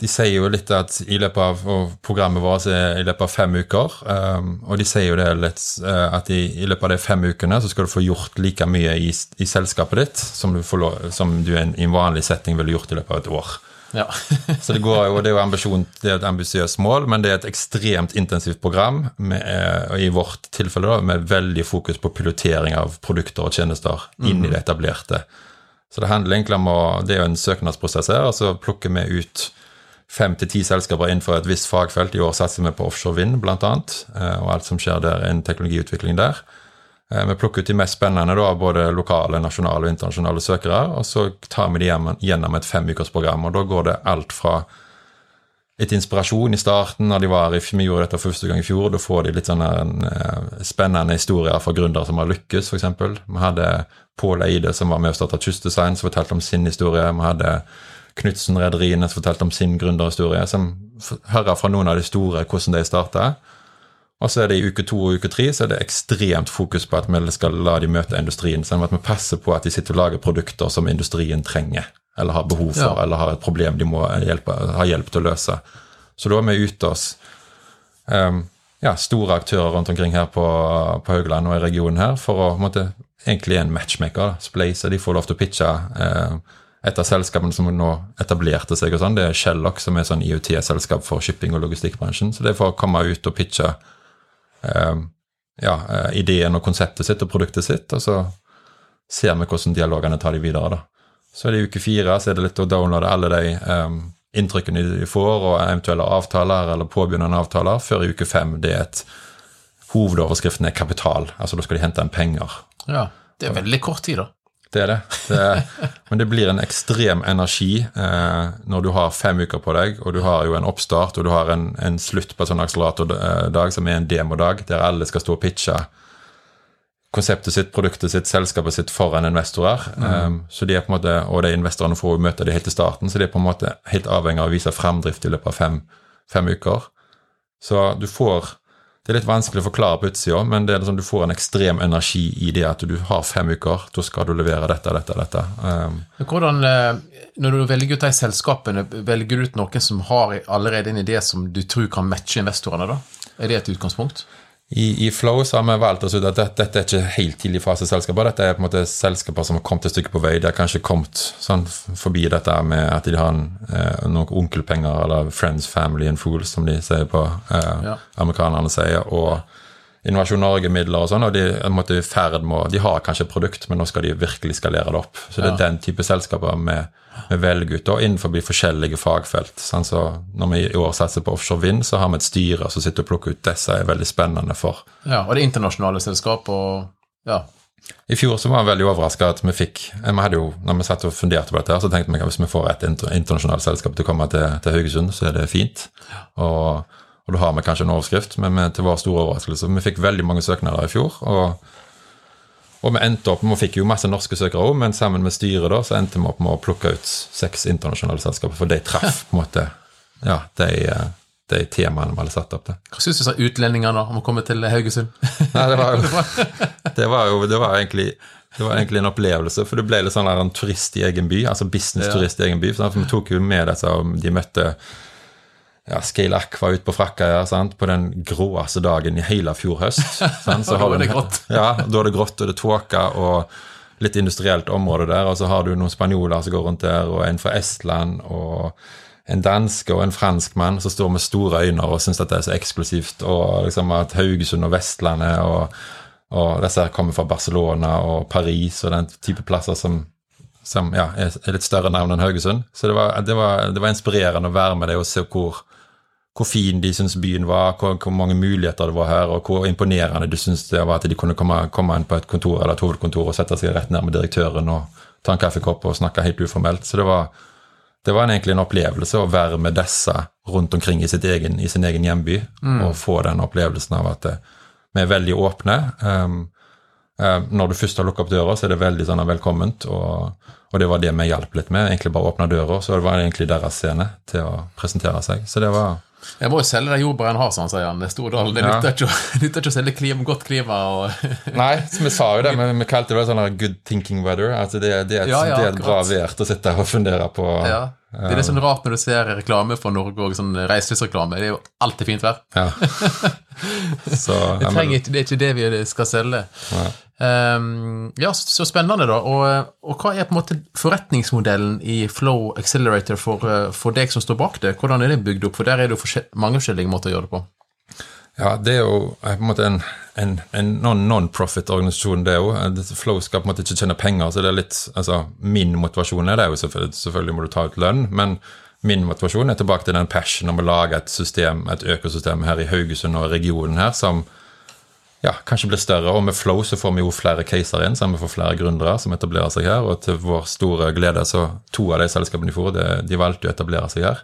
De sier jo litt at i løpet av og programmet vårt er i løpet av fem uker. Um, og de sier jo det litt, eh, at i, i løpet av de fem ukene så skal du få gjort like mye i, i selskapet ditt som du, får som du en, i en vanlig setting ville gjort i løpet av et år. Ja. [laughs] Så det, går det er jo ambisjon, det er et ambisiøst mål, men det er et ekstremt intensivt program, med, og i vårt tilfelle da, med veldig fokus på pilotering av produkter og tjenester inn i det etablerte. Så det handler egentlig om å Det er jo en søknadsprosess her. altså Plukker vi ut fem til ti selskaper innenfor et visst fagfelt. I år satser vi på offshore vind, bl.a., og alt som skjer der, en teknologiutvikling der. Eh, vi plukker ut de mest spennende, da, både lokale, nasjonale og internasjonale søkere. Og så tar vi de gjennom et femukersprogram. Og da går det alt fra litt inspirasjon i starten, når de var i, vi gjorde dette første gang i fjor. Da får de litt sånne uh, spennende historier fra gründere som har lykkes, f.eks. Vi hadde Pål Eide som var med og starta Kystdesign, som fortalte om sin historie. Vi hadde Knutsen-rederiene som fortalte om sin gründerhistorie. Som hører fra noen av de store hvordan de starta. Og så er det i uke to og uke tre så er det ekstremt fokus på at vi skal la de møte industrien. Sånn at vi passer på at de sitter og lager produkter som industrien trenger, eller har behov for, ja. eller har et problem de må hjelpe, ha hjelp til å løse. Så da er vi ute hos um, ja, store aktører rundt omkring her på, på Haugland og i regionen her for å måtte, egentlig en matchmaker. Splace, de får lov til å pitche. eh, et av selskapene som nå etablerte seg, og sånn, det er Shellock, som er sånn IOT-selskap for shipping- og logistikkbransjen. Så det er for å komme ut og pitche Eh, ja, eh, ideen og konseptet sitt og produktet sitt, og så ser vi hvordan dialogene tar de videre. da. Så er det uke fire så er det litt å downloade alle de um, inntrykkene de får, og eventuelle avtaler eller påbegynnende avtaler, før i uke fem det er et Hovedoverskriften er kapital. Altså da skal de hente inn penger. Ja, Det er veldig kort tid, da. Det er det. det [laughs] men det blir en ekstrem energi eh, når du har fem uker på deg, og du har jo en oppstart og du har en, en slutt på en sånn akseleratordag som er en demodag, der alle skal stå og pitche konseptet sitt, produktet sitt, selskapet sitt foran investorer. Mm. Um, så de er på en måte, Og de investorene får jo møte de helt i starten, så de er på en måte helt avhengig av å vise fremdrift i løpet av fem, fem uker. Så du får det er litt vanskelig å forklare på utsida, men det er liksom, du får en ekstrem energi i det at du har fem uker. Da skal du levere dette, dette, dette. Um, Hvordan, eh, Når du velger ut de selskapene, velger du ut noen som har allerede en idé som du tror kan matche investorene? da? Er det et utgangspunkt? I, I, Flow så har vi valgt oss ut at dette, dette er ikke helt tidlig fase selskaper. Dette er på en måte selskaper som har kommet et stykke på vei. De har kanskje kommet sånn forbi dette med at de har en, eh, noen onkelpenger, eller 'friends, family and fools', som de sier på eh, ja. amerikanerne sier. og Innovasjon Norge-midler og sånn, og de, er i ferd med, de har kanskje et produkt, men nå skal de virkelig skalere det opp. Så det er den type selskaper vi velger ut og innenfor forskjellige fagfelt. Sånn, så når vi i år satser på offshore vind, så har vi et styre som sitter og plukker ut disse er veldig spennende for. Ja, Og det er internasjonale selskap og ja. I fjor så var jeg veldig overraska at vi fikk vi hadde jo, når vi satt og funderte på dette, så tenkte vi at hvis vi får et internasjonalt selskap til å komme til, til Haugesund, så er det fint. Og, og da har vi kanskje en overskrift, men vi, til vår store overraskelse Vi fikk veldig mange søknader i fjor. og og vi endte opp, vi fikk jo masse norske søkere òg, men sammen med styret da, så endte vi opp med å plukke ut seks internasjonale selskaper, for de traff på en måte ja, de, de temaene vi hadde satt opp. Det. Hva syns du sa utlendingene da, om å komme til Haugesund? [laughs] Nei, det var jo, [laughs] det var jo det var egentlig det var egentlig en opplevelse, for det ble litt sånn en turist i egen by. altså Business-turist i egen by. For vi tok jo med disse, De møtte ja, Scale Aqua ut på Frakkøya sant? på den gråeste dagen i hele fjor høst. [laughs] Da er det grått. Ja, da er det grått, og det er tåke og litt industrielt område der. Og så har du noen spanjoler som går rundt der, og en fra Estland, og en danske og en franskmann som står med store øyne og syns at det er så eksklusivt, og liksom at Haugesund og Vestlandet og, og disse her kommer fra Barcelona og Paris og den type plasser som som ja, er litt større navn enn Haugesund. Så det var, det var, det var inspirerende å være med deg og se hvor, hvor fin de syntes byen var, hvor, hvor, mange muligheter det var her, og hvor imponerende de syntes det var at de kunne komme, komme inn på et kontor eller et hovedkontor og sette seg rett ned med direktøren og ta en kaffekopp og snakke helt uformelt. Så det var, det var egentlig en opplevelse å være med disse rundt omkring i, egen, i sin egen hjemby mm. og få den opplevelsen av at eh, vi er veldig åpne. Um, um, når du først har lukket opp døra, så er det veldig sånn velkomment. Og, og, det var det vi hjalp litt med. Egentlig bare åpne døra, så det var egentlig deres scene til å presentere seg. Så det var jeg må jo selge den jordbæret en har, sånn, sier han. Stordalen. [laughs] Det nytter ikke, å selge klima, godt klima. [laughs] Nei, som vi sa jo det, vi kalte det sånn good thinking weather. Altså det, det, er et, ja, ja, det er et bra vær til å sitte og fundere på. Ja. Det er litt sånn rart når du ser reklame for Norge og sånn reiselivsreklame. Det er jo alltid fint vær. Ja. [laughs] Så, Det, ikke- det er ikke det vi skal selge. Um, ja, så, så spennende, da. Og, og hva er på en måte forretningsmodellen i Flow Accelerator for, eh, for deg som står bak det? Hvordan er det bygd opp? For der er det jo mange forskjellige måter å gjøre det på. ja, det er jo eh, på en måte en, en, en non- non-profit-organisasjon, det òg. Flow skal på en måte ikke tjene penger, så det er litt Altså, min motivasjon er det jo selvfølgelig, selvfølgelig må du ta ut lønn, men min motivasjon er tilbake til den passion om å lage et system, et økosystem her i Haugesund og regionen her som ja, kanskje blir større. Og med Flow så får vi jo flere caser inn, så vi får flere gründere som etablerer seg her. Og til vår store glede så to av de selskapene de får, de, de valgte å etablere seg her.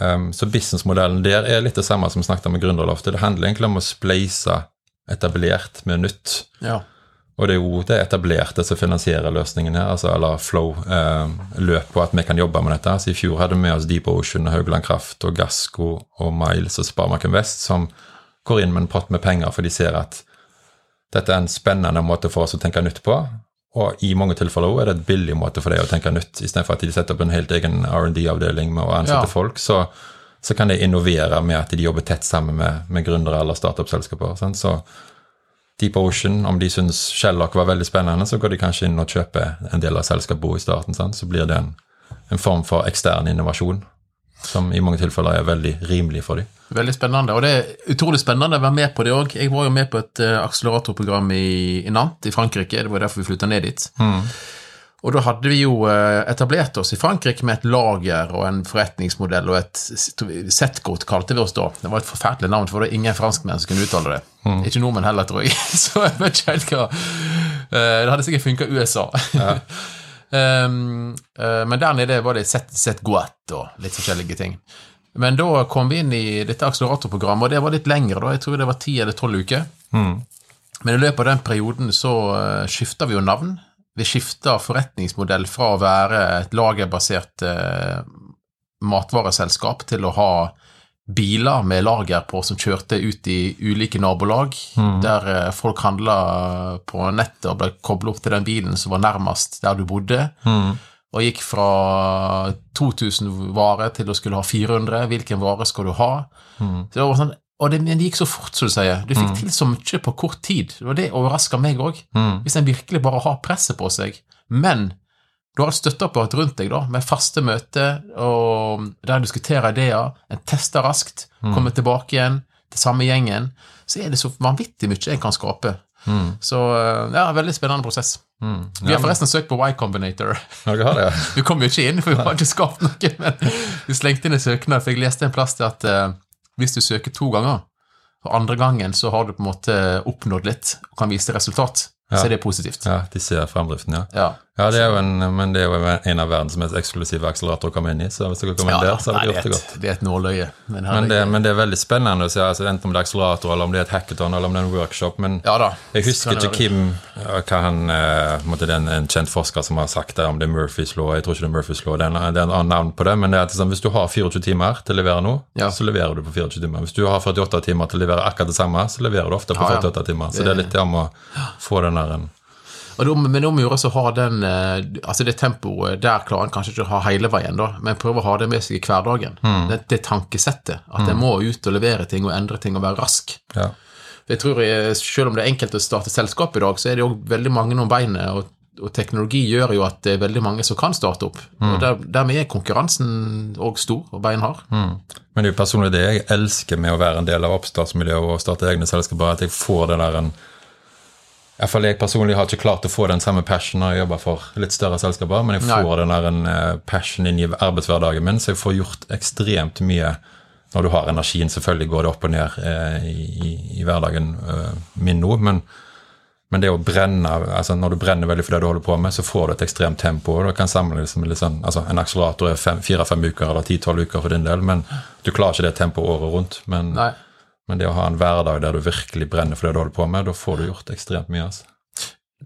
Um, så businessmodellen der er litt det samme som vi snakket om med Gründerloftet. Det handler egentlig om å spleise etablert med nytt. Ja. Og det er jo det etablerte som finansierer løsningen her, altså eller Flow eh, på at vi kan jobbe med dette. Så I fjor hadde vi med oss Deep Ocean, Haugland Kraft og Gassco og Miles og Sparemarken Vest som går inn med en pott med penger, for de ser at dette er en spennende måte for oss å tenke nytt på. Og i mange tilfeller også er det et billig måte for deg å tenke nytt, istedenfor at de setter opp en helt egen R&D-avdeling med å ansette Ja. folk. Så, så kan de innovere med at de jobber tett sammen med, med gründere eller startup-selskaper. Så Deep Ocean, om de syns Shellock var veldig spennende, så går de kanskje inn og kjøper en del av selskapet i starten. Sant? Så blir det en, en form for ekstern innovasjon, som i mange tilfeller er veldig rimelig for dem. Veldig spennende. Og det er utrolig spennende å være med på det òg. Jeg var jo med på et eh, akseleratorprogram i, i Nantes i Frankrike. Det var derfor vi flytta ned dit. Og da hadde vi jo eh, etablert oss i Frankrike med et lager og en forretningsmodell og et setgodt, kalte vi oss da. Det var et forferdelig navn, for det var ingen franskmenn som kunne uttale det. Ikke nordmenn heller, tror jeg. [laughs] Så jeg vet ikke helt hva eh, Det hadde sikkert funka i USA. Um, [laughs] eh, men der nede var det set, set og litt forskjellige ting. Men da kom vi inn i dette akseleratorprogrammet, og det var litt lengre. da, Jeg tror det var ti eller tolv uker. Men i løpet av den perioden så skifta vi jo navn. Vi skifter forretningsmodell fra å være et lagerbasert eh, matvareselskap til å ha biler med lager på som kjørte ut i ulike nabolag, der eh, folk handla på nettet og ble kobla opp til den bilen som var nærmest der du bodde. Og gikk fra 2000 varer til å skulle ha 400. Hvilken vare skal du ha? Så det var sånn, og det, det gikk så fort, som du sier. Du fikk til så mye på kort tid. Og det overraska meg òg. Hvis en virkelig bare har presset på seg. Men du har et støtteapparat rundt deg da, med faste møter og der en diskuterer ideer, en tester raskt, kommer tilbake igjen til samme gjengen, så er det så vanvittig mye en kan skape. Så ja, veldig spennende prosess. Vi har forresten søkt på Y Combinator. Ja, det, ja. [laughs] Vi kom jo ikke inn, for vi har ikke skapt noe, men [laughs] vi slengte inn en søknad, for jeg leste en plass til at eh, hvis du søker to ganger, og andre gangen så har du på en måte oppnådd litt og kan vise resultat, så er det positivt. ja. De ser fremdriften, ja. Ja. Ja, det er en, men det er jo en av verdens mest eksklusive akseleratorer å komme inn i, så hvis dere kommer inn Ja, der, så har dere gjort det godt. er det er et nåløye. Men, Men det, men det er veldig spennende å se, altså, enten om det er akselerator, eller om det er et hackathon, eller om det er en workshop. Men Ja da. jeg husker ikke Kim hva han eh, en Det er en, en kjent forsker som har sagt det, om det er Murphys law. Jeg tror ikke det er Murphys law, det er en, det er en annen navn på det. Men det er sånn, hvis du har 24 timer til å levere noe, Ja. så leverer du på 24 timer. Hvis du har 48 timer til å levere akkurat det samme, så leverer du ofte på Ja, ja. 48 timer. Så det er litt det om å få den der en Da, men om å gjøre så har den, eh, altså det tempoet der klarer en kanskje ikke å ha hele veien, da, men prøver å ha det med seg i hverdagen. Mm. Det, det tankesettet. At en må ut og levere ting og endre ting og være rask. ja. Jeg tror jeg, Selv om det er enkelt å starte selskap i dag, så er det jo veldig mange om beinet. Og, og teknologi gjør jo at det er veldig mange som kan starte opp. Mm. Og der, Dermed er konkurransen òg stor og beinhard. Men det er jo personlig det jeg elsker med å være en del av oppstartsmiljøet og starte egne selskaper, at jeg får det der en i fall Jeg personlig har ikke klart å få den samme passionen når jeg jobber for litt større selskaper, men jeg Nei. får den der en eh, passion inn i arbeidshverdagen min, så jeg får gjort ekstremt mye når du har energien. Selvfølgelig går det opp og ned eh, i, i, i hverdagen eh, min nå, men, men det å brenne altså Når du brenner veldig for det du holder på med, så får du et ekstremt tempo. og du kan sammenlignes med sånn, altså En akselerator er fire-fem uker eller ti-tolv uker for din del, men du klarer ikke det tempoet året rundt. Men, Nei. Men det å ha en hverdag der du virkelig brenner for det du holder på med, da får du gjort ekstremt mye. altså.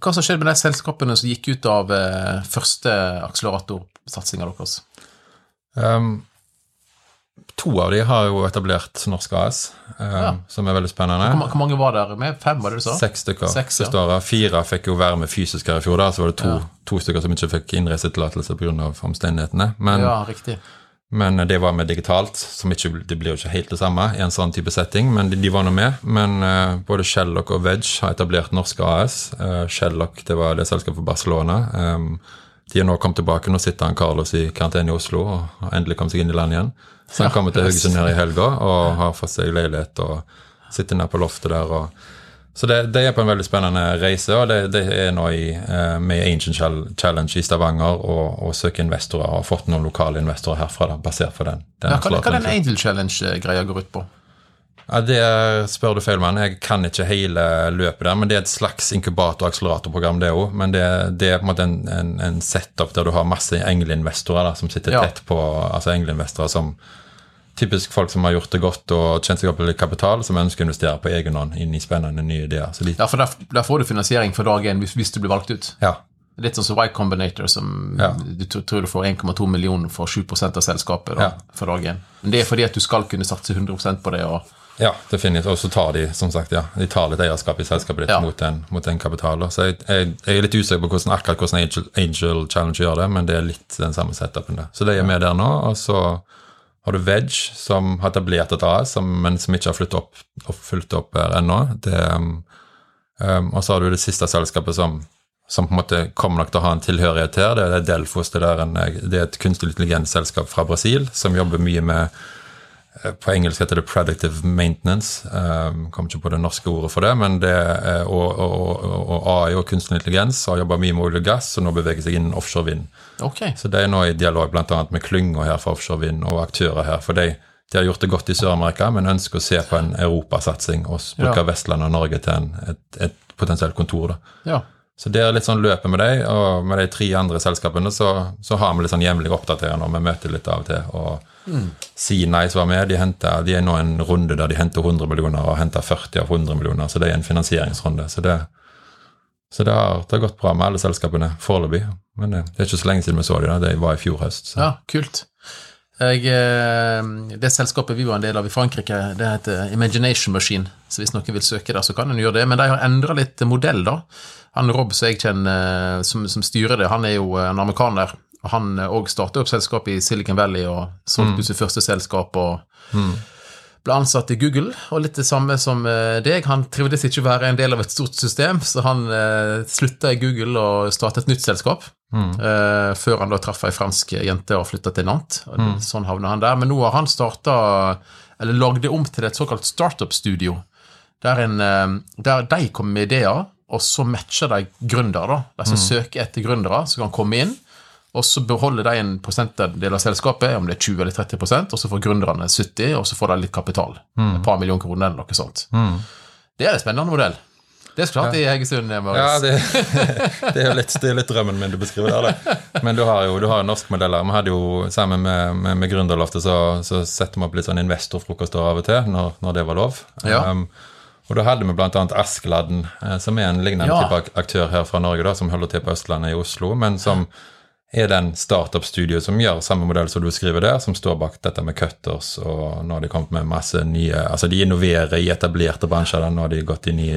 Hva som skjedde med de selskapene som gikk ut av eh, første akseleratorsatsinga deres? Um, to av de har jo etablert Norsk AS, eh, som er veldig spennende. Hvor, hvor mange var der med? Fem, var det du sa? Seks stykker. Seks, ja. året. Fire fikk jo være med fysisk her i fjor, da, så var det to, Ja. to stykker som ikke fikk innreisetillatelse pga. omstendighetene. Men, Ja, riktig. Men det var med digitalt, som ikke, det blir jo ikke helt det samme i en sånn type setting, men de, de var nå med. Men uh, både Shellock og Wedge har etablert norske AS. Uh, Shellock det var det selskapet for Barcelona. Um, de har nå kommet tilbake. Nå sitter han Carlos i karantene i Oslo og har endelig kommet seg inn i land igjen. Så han kommer til. Haugesund her i helga og har fått seg leilighet og sitter nede på loftet der. og så det, det er på en veldig spennende reise, og det, det er nå i, eh, med Ancient Challenge i Stavanger og, og søke investorer, og har fått noen lokale investorer herfra, da, basert på den. den Ja, hva, hva den. Angel Challenge-greia går ut på? Ja, Det spør du feil, mann. Jeg kan ikke hele løpet der, men det er et slags inkubator- og akseleratorprogram, det òg. Men det, det er på en måte en, en, en setup der du har masse engleinvestorer som sitter Ja. tett på Altså engleinvestorer som Typisk folk som har gjort det godt og tjent seg opp litt kapital, som ønsker å investere på egen hånd inn i spennende nye ideer. Så de, Ja, for der, der får du finansiering for dag én hvis, hvis du blir valgt ut. ja, Litt sånn som Y Combinator, som Ja. du tror du får 1,2 millioner for 7% av selskapet da, Ja. for dag én. Men det er fordi at du skal kunne satse 100% på det. og Ja, definitivt. Og så tar de som sagt, ja, de tar litt eierskap i selskapet ditt Ja. mot, den, mot en kapital. Så jeg, jeg, jeg er litt usikker på hvordan, akkurat hvordan Angel, Angel Challenge gjør det, men det er litt den samme setupen. der. Så de er med der nå. Og så har du Veg, som har etablert et AS, men som ikke har opp, fulgt opp her ennå. Um, um, og så har du det siste selskapet som, som på en måte kommer nok til å ha en tilhørighet her. Det er Delfos. Det, er en, det er et kunstig intelligensselskap fra Brasil som jobber mye med på engelsk heter det 'predictive maintenance'. Um, Kommer ikke på det norske ordet for det. men det og, og, og, og AI og kunstig intelligens har jobba mye med olje og gass, og nå beveger seg innen offshore vind. Okay. Så det er nå i dialog bl.a. med klynger her for offshore vind og aktører her. For de, de har gjort det godt i Sør-Amerika, men ønsker å se på en europasatsing og bruke Ja. Vestland og Norge til en, et, et potensielt kontor. da. Ja. Så det er litt sånn løpet med de, og med de tre andre selskapene så, så har vi litt sånn jevnlig oppdatering når vi møter litt av og til. og C-Nice var med, de, hentet, de er nå en runde der de henter 100 millioner og henter 40 av 100 millioner, så det er en finansieringsrunde. Så det, så det, har, det har gått bra med alle selskapene foreløpig. Men det, det er ikke så lenge siden vi så de det var i fjor høst. Så. ja, kult. Jeg, eh, det selskapet vi var en del av i Frankrike, det heter Imagination Machine. Så hvis noen vil søke der, så kan en gjøre det. Men de har endra litt modell, da. Han Rob som jeg kjenner, som, som styrer det, han er jo en amerikaner. Han òg starta opp selskap i Silicon Valley og solgte mm. sitt første selskap. og ble ansatt i Google, og litt det samme som eh, deg. Han trivdes ikke å være en del av et stort system, så han eh, slutta i Google og startet et nytt selskap. Eh, før han da traff ei fransk jente og flytta til Nantes. Mm. Sånn havna han der. Men nå har han starta, eller lagd det om til et såkalt startup-studio. Der, eh, der de kommer med ideer, og så matcher de gründere. De som søker etter gründere, som kan komme inn. Og så beholder de en prosentdel av selskapet, om det er 20 eller 30% og så får gründerne 70 og så får de litt kapital. Et par millioner kroner eller noe sånt. Det er en spennende modell. Det skulle hatt i Egersund. eh. Ja, det, [laughs] det, er litt, det er litt drømmen min du beskriver der. Da. Men du har jo du har jo norske modeller. Vi hadde jo Sammen med, med, med Gründerloftet så, så setter vi opp litt sånn investorfrokoster av og til, når, når det var lov. Ja. Um, og da hadde vi bl.a. Askeladden, eh, som er en lignende Ja. type aktør her fra Norge, da, som holder til på Østlandet i Oslo, men som er den startup-studioet som gjør samme modell som du skriver der, som står bak dette med cutters, og nå har de kommet med masse nye Altså de innoverer i etablerte bransjer. da, Nå har de gått inn i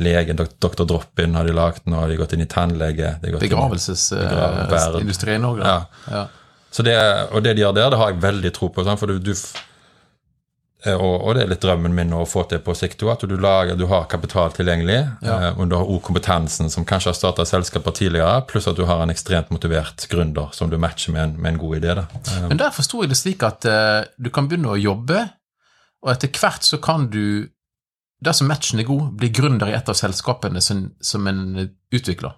lege, dok- Dr. Drop-In har de lagd, nå har de gått inn i tannlege Begravelsesindustrien òg, da. Ja. Så det, og det de gjør der, det har jeg veldig tro på. for du, du eh, og, og det er litt drømmen min å få til på sikt òg, at du, lager, du har kapital tilgjengelig, Ja. eh, og du har òg kompetansen som kanskje har starta selskaper tidligere, pluss at du har en ekstremt motivert gründer som du matcher med en, med en god idé. Eh, Men der forsto jeg det slik at eh, du kan begynne å jobbe, og etter hvert så kan du, dersom matchen er god, bli gründer i et av selskapene som, som en utvikler.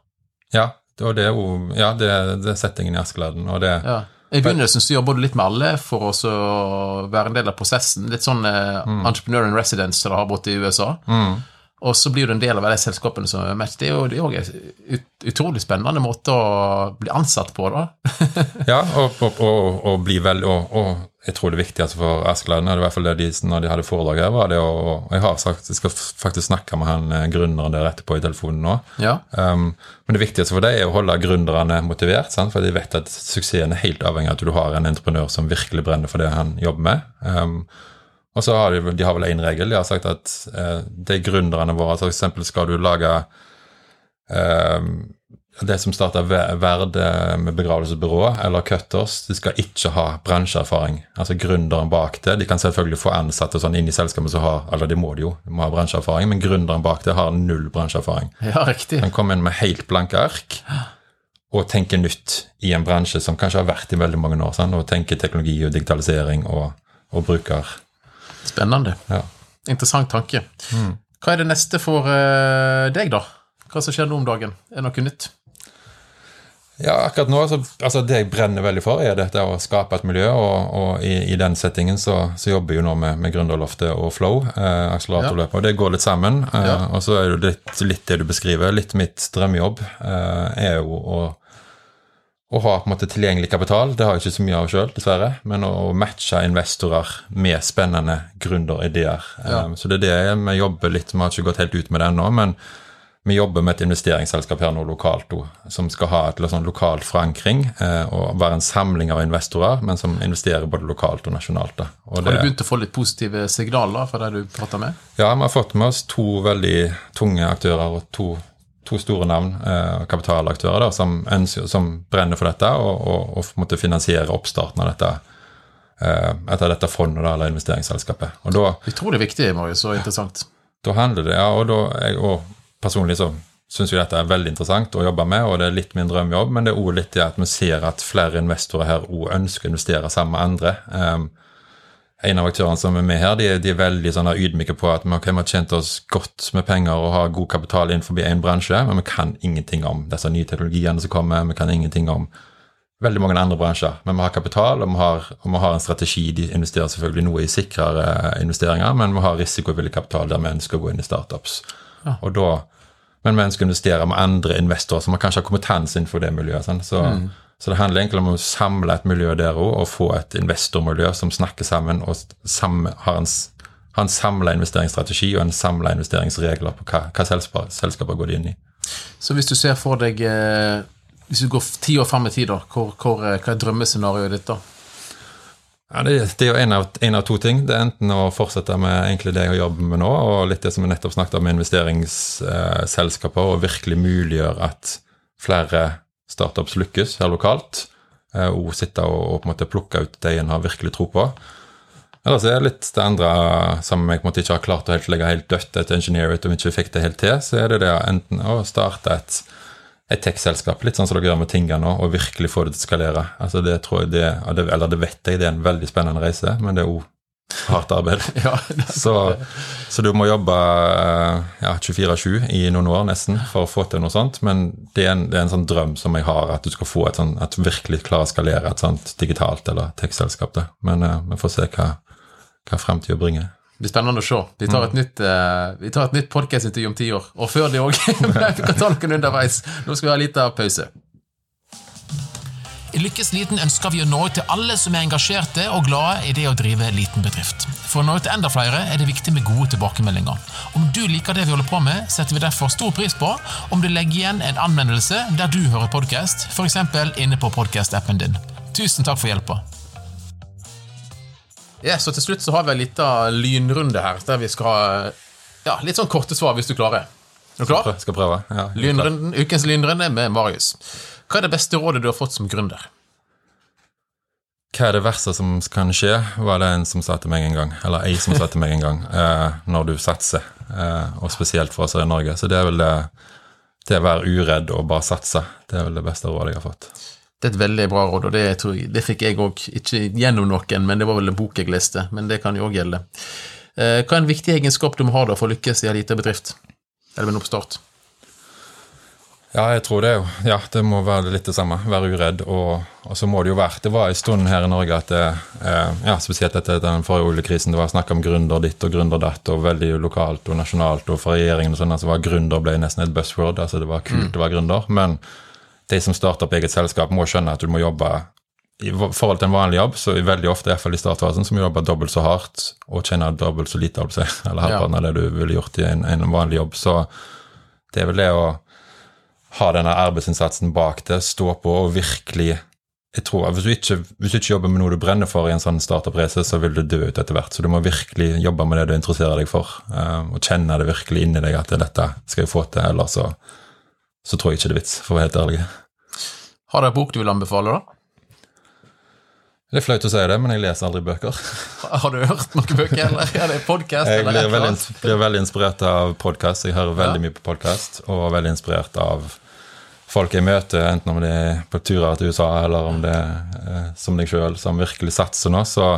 ja, og det er jo ja, det, det er settingen i Askeladden, og det Ja. I begynnelsen så jobber du litt med alle for å være en del av prosessen. Litt sånn eh, entrepreneur in residence som de har borte i USA. mm, Og så blir du en del av de selskapene som er match. Det er jo det er en ut, utrolig spennende måte å bli ansatt på, da. [laughs] Ja, og, og, og, og bli vel, og jeg tror det viktigste for Askeladden, i hvert fall det de, når de hadde foredrag her, var det å Jeg har sagt, jeg skal faktisk snakke med han eh, gründeren der etterpå i telefonen nå. Ja. Um, men det viktigste for deg er å holde gründerne motivert, sant? for de vet at suksessen er helt avhengig av at du har en entreprenør som virkelig brenner for det han jobber med. Um, og så har de, de har vel én regel. De har sagt at uh, de gründerne våre, altså for eksempel skal du lage um, det som starta Verd med begravelsesbyrået, eller Cutters, de skal ikke ha bransjeerfaring. Altså gründeren bak det. De kan selvfølgelig få ansatte sånn inn i selskapet som har eller de må de jo, de må ha bransjeerfaring, men gründeren bak det har null bransjeerfaring. Ja, riktig. Han kom inn med helt blanke ark og tenker nytt i en bransje som kanskje har vært i veldig mange år. Sånn, og tenker teknologi og digitalisering og, og bruker. Spennende. Ja. Interessant tanke. Hva er det neste for uh, deg, da? Hva som skjer nå om dagen? Er det noe nytt? Ja, akkurat nå, så, altså Det jeg brenner veldig for, er dette å skape et miljø. Og, og i, i, den settingen så, så jobber jeg jo nå med, med Gründerloftet og Flow, eh, akseleratorløpet. Og det går litt sammen. Eh, Ja. Og så er det litt, litt det du beskriver. Litt mitt drømmejobb eh, er jo å, å ha på en måte tilgjengelig kapital. Det har jeg ikke så mye av sjøl, dessverre. Men å, å matche investorer med spennende gründerideer. Ja. Eh, så det er det vi jobber litt Vi har ikke gått helt ut med det ennå. men vi jobber med et investeringsselskap her nå lokalt som skal ha et sånn lokal forankring eh, og være en samling av investorer, men som investerer både lokalt og nasjonalt. Da. Og Har du begynt å få litt positive signaler fra de du prater med? Ja, vi har fått med oss to veldig tunge aktører og to, to store navn, eh, kapitalaktører, da, som, ønsker, som brenner for dette og, og, og måtte finansiere oppstarten av dette eh, etter dette fondet da, eller investeringsselskapet. Og da er viktig, Marius, og interessant. da handler det, ja, og da jeg, og personlig så syns jeg dette er veldig interessant å jobbe med, og det er litt min drømmejobb, men det er òg litt det at vi ser at flere investorer her òg ønsker å investere sammen med andre. Um, en av aktørene som er med her, de, de er veldig sånn ydmyke på at vi vi har tjent oss godt med penger og har god kapital innenfor én bransje, men vi kan ingenting om disse nye teknologiene som kommer, vi kan ingenting om veldig mange andre bransjer. Men vi har kapital, og vi har, og vi har en strategi. De investerer selvfølgelig noe i sikrere investeringer, men vi har risikovillig kapital der vi ønsker å gå inn i startups. Og da, men mennesker investerer med andre investorer som kanskje har kompetanse innenfor det miljøet. Sånn. Så, så det handler egentlig om å samle et miljø der òg, og få et investormiljø som snakker sammen og sam, har en, har en samla investeringsstrategi og en samla investeringsregler på hva, hva selskaper, selskaper går de inn i. Så hvis du ser for deg eh, Hvis du går ti år fram i tid, da, hvor, hvor, eh, hva er drømmescenarioet ditt da? Ja, det, er jo en av, en av to ting. Det er enten å fortsette med egentlig det jeg jobber med nå, og litt det som vi nettopp snakket om med investeringsselskaper, og virkelig muliggjøre at flere startups lykkes her lokalt. eh, Og sitte og, og på en måte plukke ut det en har virkelig tro på. Ellers er det litt det andre som jeg på en måte ikke har klart å helt legge helt dødt etter Engineer om vi ikke fikk det helt til, så er det det enten å starte et et tech-selskap, litt sånn som dere gjør med Tinga nå, og virkelig få det til å skalere. Altså det tror jeg det, Eller det vet jeg, det er en veldig spennende reise, men det er òg hardt arbeid. [laughs] Ja, Så, så du må jobbe ja, 24-7 i noen år nesten for å få til noe sånt, men det er en, det er en sånn drøm som jeg har, at du skal få et sånn, at virkelig klarer å skalere et sånt digitalt eller tech-selskap. Men uh, vi får se hva, hva fremtida bringer. Blir spennende å se. Vi tar et nytt, uh, vi tar et nytt podcast-intervju om ti år. Og før det òg. [laughs] vi kan ta noen underveis. Nå skal vi ha en liten pause. I Lykkes Liten ønsker vi å nå ut til alle som er engasjerte og glade i det å drive liten bedrift. For å nå ut til enda flere er det viktig med gode tilbakemeldinger. Om du liker det vi holder på med, setter vi derfor stor pris på om du legger igjen en anmeldelse der du hører podkast, f.eks. inne på podkast-appen din. Tusen takk for hjelpa. Ja, så til slutt så har vi en liten lynrunde her, der vi skal ha ja, litt sånn korte svar hvis du klarer. Er du klar? Prøv- Skal prøve. Ja, Lynrunden, ukens lynrunde med Marius. Hva er det beste rådet du har fått som gründer? Hva er det verste som kan skje, var det en som sa til meg en gang. Eller ei som sa til meg en gang, [laughs] eh, når du satser. Eh, og spesielt for oss her i Norge. Så det er vel det Det å være uredd og bare satse. Det er vel det beste rådet jeg har fått. Det er et veldig bra råd, og det, tror jeg, det fikk jeg òg. Ikke gjennom noen, men det var vel en bok jeg leste. Men det kan jo òg gjelde. Eh, Hva er en viktig egenskap du må ha da for å lykkes i en liten bedrift? Eller med en oppstart? Ja, jeg tror det. jo. Ja, det må være litt det samme. Være uredd. Og, og så må det jo være Det var en stund her i Norge at det, eh, ja, spesielt etter den forrige oljekrisen, det var snakk om gründer ditt og gründer datt, og veldig lokalt og nasjonalt, og for regjeringen og sånn, altså var gründer ble nesten et buzzword. altså Det var kult å være gründer. Men de som starter opp eget selskap, må skjønne at du må jobbe i forhold til en vanlig jobb, så er veldig ofte, i i startfasen, som jobber dobbelt så hardt og tjener dobbelt så lite, eller halvparten av det du ville gjort i en, en, vanlig jobb. Så det er vel det å ha denne arbeidsinnsatsen bak det, stå på og virkelig jeg tror, hvis du, ikke, hvis du ikke jobber med noe du brenner for i en sånn startup-race, så vil du dø ut etter hvert. Så du må virkelig jobbe med det du interesserer deg for, um, og kjenne det virkelig inni deg at dette skal jeg få til, ellers så, så tror jeg ikke det er vits, for å være helt ærlig. Har du en bok du vil anbefale, da? Det er flaut å si det, men jeg leser aldri bøker. [laughs] Har du hørt noen bøker, eller er det podkast? Jeg blir veldig, blir veldig, inspirert av podkast. Jeg hører veldig ja. mye på podkast, og er veldig inspirert av folk jeg møter, enten om det er på turer til USA, eller om det er eh, som deg sjøl, som virkelig satser nå. Så,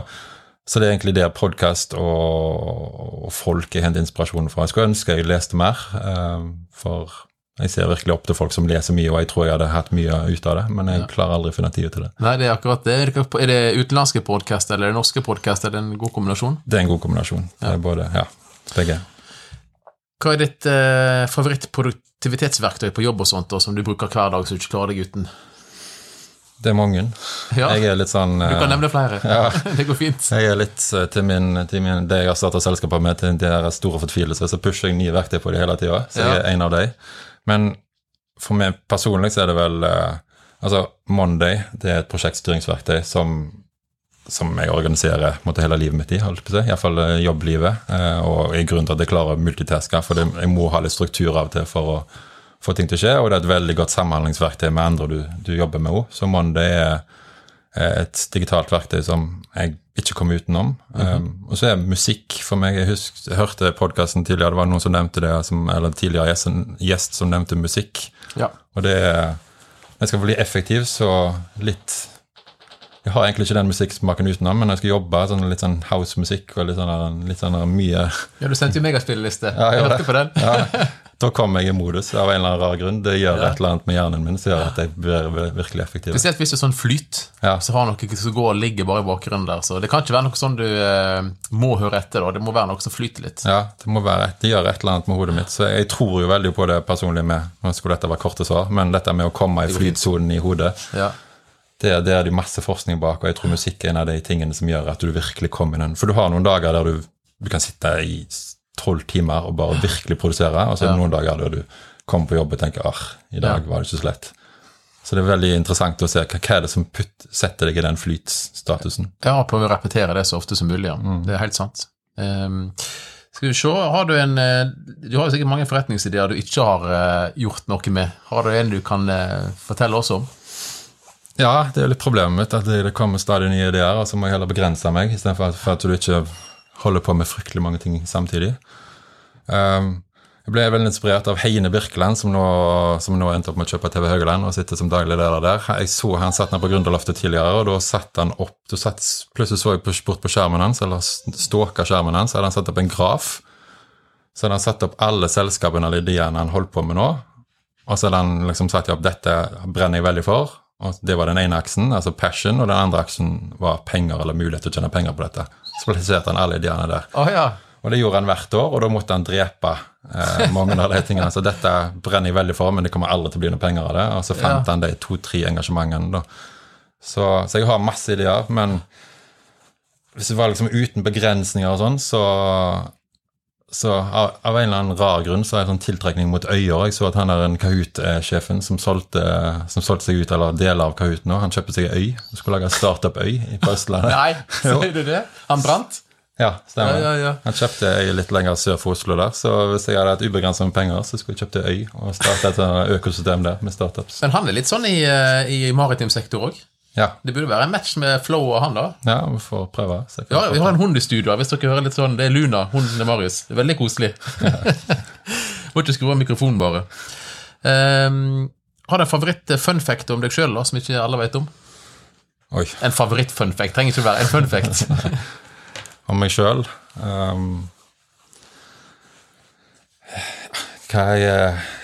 så, det er egentlig det podkast og, og, folk jeg henter inspirasjon fra. Jeg skulle ønske jeg leste mer, eh, for jeg ser virkelig opp til folk som leser mye, og jeg tror jeg hadde hatt mye ut av det, men jeg ja. klarer aldri å finne tid til det. Nei, det er akkurat det. Er det utenlandske podkast eller er det norske podkast? Er det en god kombinasjon? Det er en god kombinasjon. Ja. Det er både, ja, begge. Hva er ditt eh, favorittproduktivitetsverktøy på jobb og sånt, da, som du bruker hver dag så du ikke klarer deg uten? Det er mange. Ja. Jeg er litt sånn Du kan nevne flere. Ja. [laughs] det går fint. Jeg er litt eh, til, min, til min, det jeg har starta selskapet med, til deres store fortvilelse, så pusher jeg nye verktøy på det hele tida. Så jeg er en av dem. Men for meg personlig så er det vel uh, Altså, Monday det er et prosjektstyringsverktøy som, som jeg organiserer måtte, hele livet mitt i, holdt på å. Iallfall eh, jobblivet. Uh, og er grunnen til at jeg klarer å multitaske, for jeg må ha litt struktur av og til for å få ting til å skje. Og det er et veldig godt samhandlingsverktøy med andre du, du jobber med òg. Så Monday er et digitalt verktøy som jeg ikke kom utenom. Mm -hmm. um, og så er musikk for meg Jeg, husk, jeg hørte podkasten tidligere, det var noen som nevnte det, som, eller tidligere gjest, gjest som nevnte musikk. Ja. Og det er jeg skal bli effektiv, så litt Jeg har egentlig ikke den musikksmaken utenom, men når jeg skal jobbe, sånn, litt sånn house-musikk og litt sånn, litt sånn mye Ja, du sendte jo meg en spilleliste. Ja, jeg, hørte på den. ja. Da kommer jeg i modus av en eller annen rar grunn. Det gjør ja. et eller annet med hjernen min som gjør at jeg blir virkelig effektiv. Spesielt hvis det er sånn flyt, ja. så har noe som går og ligger bare i bakgrunnen der. Så det kan ikke være noe sånn du eh, må høre etter. da. Det må være noe som flyter litt. Ja, det må være, det gjør et eller annet med hodet mitt. Så jeg tror jo veldig på det personlig med Nå skulle dette være korte svar, men dette med å komme i flytsonen i hodet. Ja. Det, det er det masse forskning bak, og jeg tror musikk er en av de tingene som gjør at du virkelig kommer inn. For du har noen dager der du, du kan sitte i tolv timer og bare virkelig produsere, og så er det noen dager der du kommer på jobb og tenker ah, i dag var det ikke så lett. Så det er veldig interessant å se hva, hva er det som putt, setter deg i den flytstatusen. Ja, prøve å repetere det så ofte som mulig. Ja. Mm. Det er helt sant. Um, skal vi se, har Du en eh, Du har jo sikkert mange forretningsideer du ikke har uh, gjort noe med. Har du en du kan uh, fortelle oss om? Ja, det er litt problemet mitt at det kommer stadig nye ideer, og så må jeg heller begrense meg, istedenfor at, for at du ikke holder på med fryktelig mange ting samtidig. Um, jeg ble veldig inspirert av Heine Birkeland, som nå, som nå endte opp med å kjøpe TV Høgeland og sitter som daglig leder der. Jeg så Han satt ned på Gründerloftet tidligere, og da satt han opp da satt, Plutselig så jeg bort på skjermen hans, eller stalka skjermen hans, hadde han satt opp en graf. Så hadde han satt opp alle selskapene eller ideene han holdt på med nå. Og så hadde han liksom satt opp dette brenner jeg veldig for. Og Det var den ene aksen, altså passion, og den andre aksen var penger eller mulighet til å tjene penger på dette. Så plasserte han alle ideene der. Oh, ja. Og det gjorde han hvert år, og da måtte han drepe eh, mange av de tingene. Så dette brenner jeg veldig for, men det kommer aldri til å bli noe penger av det. Og så fant ja. han de to-tre engasjementene, da. Så, så, jeg har masse ideer, men hvis det var liksom uten begrensninger og sånn, så så av, av, en eller annen rar grunn så har jeg sånn tiltrekning mot øyer. Jeg så at han er en Kahoot-sjefen som, som solgte seg ut, eller deler av Kahoot nå. Han kjøpte seg øy. og skulle lage startup-øy på Østlandet. [laughs] Nei, [laughs] sier du det? Han brant? Ja, stemmer. Ja, ja, ja. Han kjøpte øy litt lenger sør for Oslo der. Så hvis jeg hadde hatt ubegrenset med penger, så skulle jeg kjøpt øy og starte et økosystem der med startups. Men han er litt sånn i, eh, i maritim sektor òg? Ja. Det burde være en match med Flow og han, da. Ja, vi får prøve. Ja, Vi har en hund i studio. Hvis dere hører litt sånn, Det er Luna, hunden til Marius. Det er veldig koselig. [laughs] Må ikke skru av mikrofonen, bare. Um, har du en favoritt-funfact om deg sjøl som ikke alle vet om? Oi. En favoritt-funfact trenger ikke være en funfact. [laughs] om meg sjøl? Um, hva jeg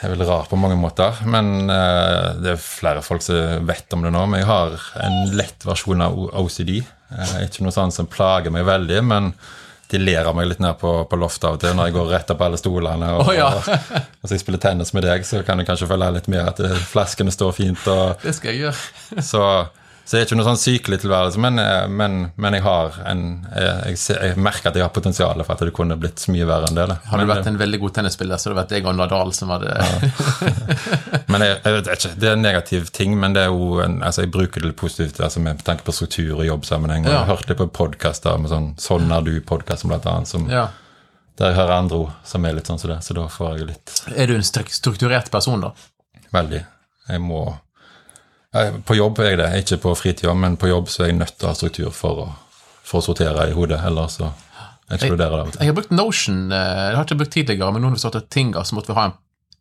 er vel rar på mange måter. Men uh, det er flere folk som vet om det nå. Men jeg har en lett versjon av OCD. Eh, ikke noe sånt som plager meg veldig, men de ler av meg litt ned på, på loftet av og til når jeg går rett opp alle stolene. Og, oh, ja. og, så jeg spiller tennis med deg, så kan du kanskje følge litt mer at flaskene står fint. Og, det skal jeg gjøre. så, Så det er ikke noe sånn sykelig tilværelse, men, eh, men, men jeg har en jeg, jeg, jeg, merker at jeg har potensial for at det kunne blitt så mye verre enn det. Da. Hadde du vært en veldig god tennisspiller, så hadde det vært Egon Nadal som hadde. [laughs] Men jeg, jeg, vet ikke, Det er en negativ ting, men det er jo en, altså jeg bruker det positivt altså med tanke på struktur og jobbsammenheng. Ja. Jeg har hørt det på podkaster med sånn 'Sånn er du'-podkast blant annet, som, ja. der jeg hører andre ord som er litt sånn som det, så da får jeg litt Er du en strukturert person, da? Veldig. Jeg må på jobb er jeg det, ikke på fritida, men på jobb så er jeg nødt til å ha struktur for å, for å sortere i hodet, ellers så eksploderer det Jeg. Jeg har brukt Notion, eh, det har ikke brukt tidligere, men noen har vi startet Tinga, så måtte vi ha en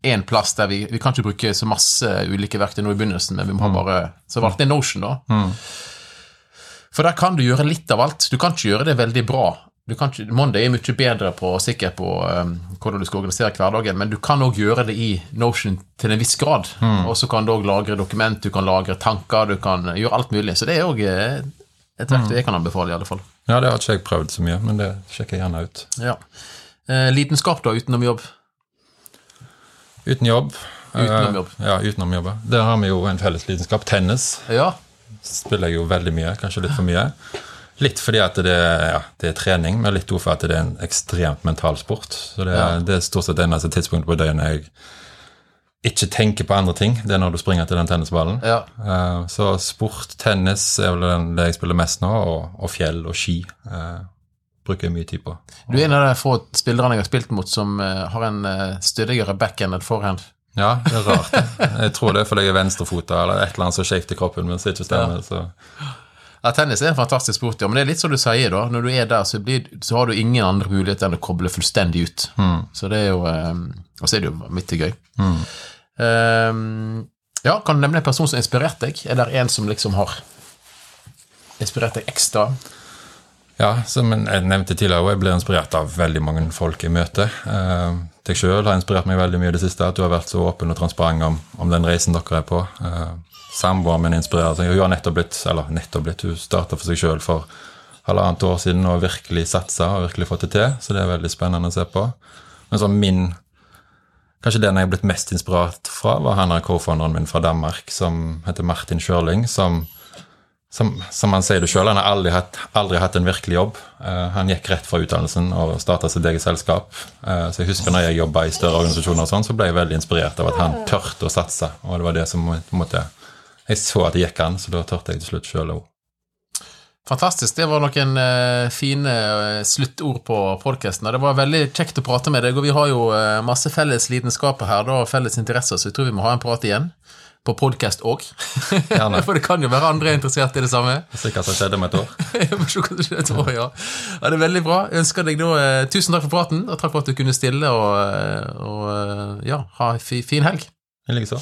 én plass der vi, vi kan ikke bruke så masse ulike verktøy nå i begynnelsen, men vi må mm. bare Så valgte jeg Notion, da. Mm. For der kan du gjøre litt av alt. Du kan ikke gjøre det veldig bra, ikke, Monday er mye bedre på, sikker på um, hvordan du skal organisere hverdagen, men du kan òg gjøre det i Notion til en viss grad. Mm. Og så kan du òg lagre dokument, du kan lagre tanker, du kan gjøre alt mulig. Så det er òg eh, et verktøy mm. jeg kan anbefale, i alle fall. Ja, det har ikke jeg prøvd så mye, men det sjekker jeg gjerne ut. Ja. Eh, lidenskap, da, utenom jobb? Uten jobb. Utenom jobb. Eh, ja, utenom jobb. Der har vi jo en felles lidenskap. Tennis. Ja. Spiller jeg jo veldig mye, kanskje litt for mye. Litt fordi at det, ja, det er trening, men litt for at det er en ekstremt mental sport. Så det, ja. det er stort sett eneste tidspunktet på døgnet jeg ikke tenker på andre ting. Det er når du springer til den tennisballen. Ja. Uh, så sport, tennis er vel det jeg spiller mest nå, og, og fjell og ski. Uh, bruker jeg mye tid på. Du er en av de få spillerne jeg har spilt mot som uh, har en stødigere backhand enn forehand. Ja, det er rart. jeg tror det er fordi jeg er venstrefota eller et eller annet som er skjevt i kroppen men så ikke stemmer. Ja. så... Ja, Tennis er en fantastisk sport, ja, men det er litt som du sier. da, Når du er der, så, blir, så har du ingen andre muligheter enn å koble fullstendig ut. Mm. Så det er jo, um, Og så er det jo midt i gøy. Mm. Um, ja, Kan du nevne en person som inspirerte deg? Er det en som liksom har inspirert deg ekstra? Ja, som jeg nevnte tidligere, jeg ble inspirert av veldig mange folk jeg møter. Uh, deg sjøl har inspirert meg veldig mye i det siste, at du har vært så åpen og transparent om, om den reisen dere er på. Uh, Samboeren min inspirerer seg. Hun har nettopp blitt, eller nettopp blitt, hun starta for seg sjøl for halvannet år siden og virkelig satsa og virkelig fått det til. Så det er veldig spennende å se på. Men så min Kanskje den jeg har blitt mest inspirert fra, var han co-founderen min fra Danmark som heter Martin Schjørling. Som, som, som han sier det sjøl, han har aldri hatt, aldri hatt, en virkelig jobb. Uh, han gikk rett fra utdannelsen og starta sitt eget selskap. Uh, så jeg husker når jeg jobba i større organisasjoner, og sånn, så ble jeg veldig inspirert av at han tørte å satse. Og det var det som måtte jeg så at det gikk an, så da turte jeg til slutt sjøl òg. Fantastisk. Det var noen uh, fine uh, sluttord på podkasten. Det var veldig kjekt å prate med deg, og vi har jo uh, masse felles lidenskaper her, og felles interesser, så jeg tror vi må ha en prat igjen. På podkast òg. [laughs] For det kan jo være andre interessert i det samme. Sikkert hva som skjedde om et år. [laughs] et år ja. ja. Det er veldig bra. Jeg ønsker deg da Tusen takk for praten, og takk for at du kunne stille, og, og ja, ha en fin helg. I likeså.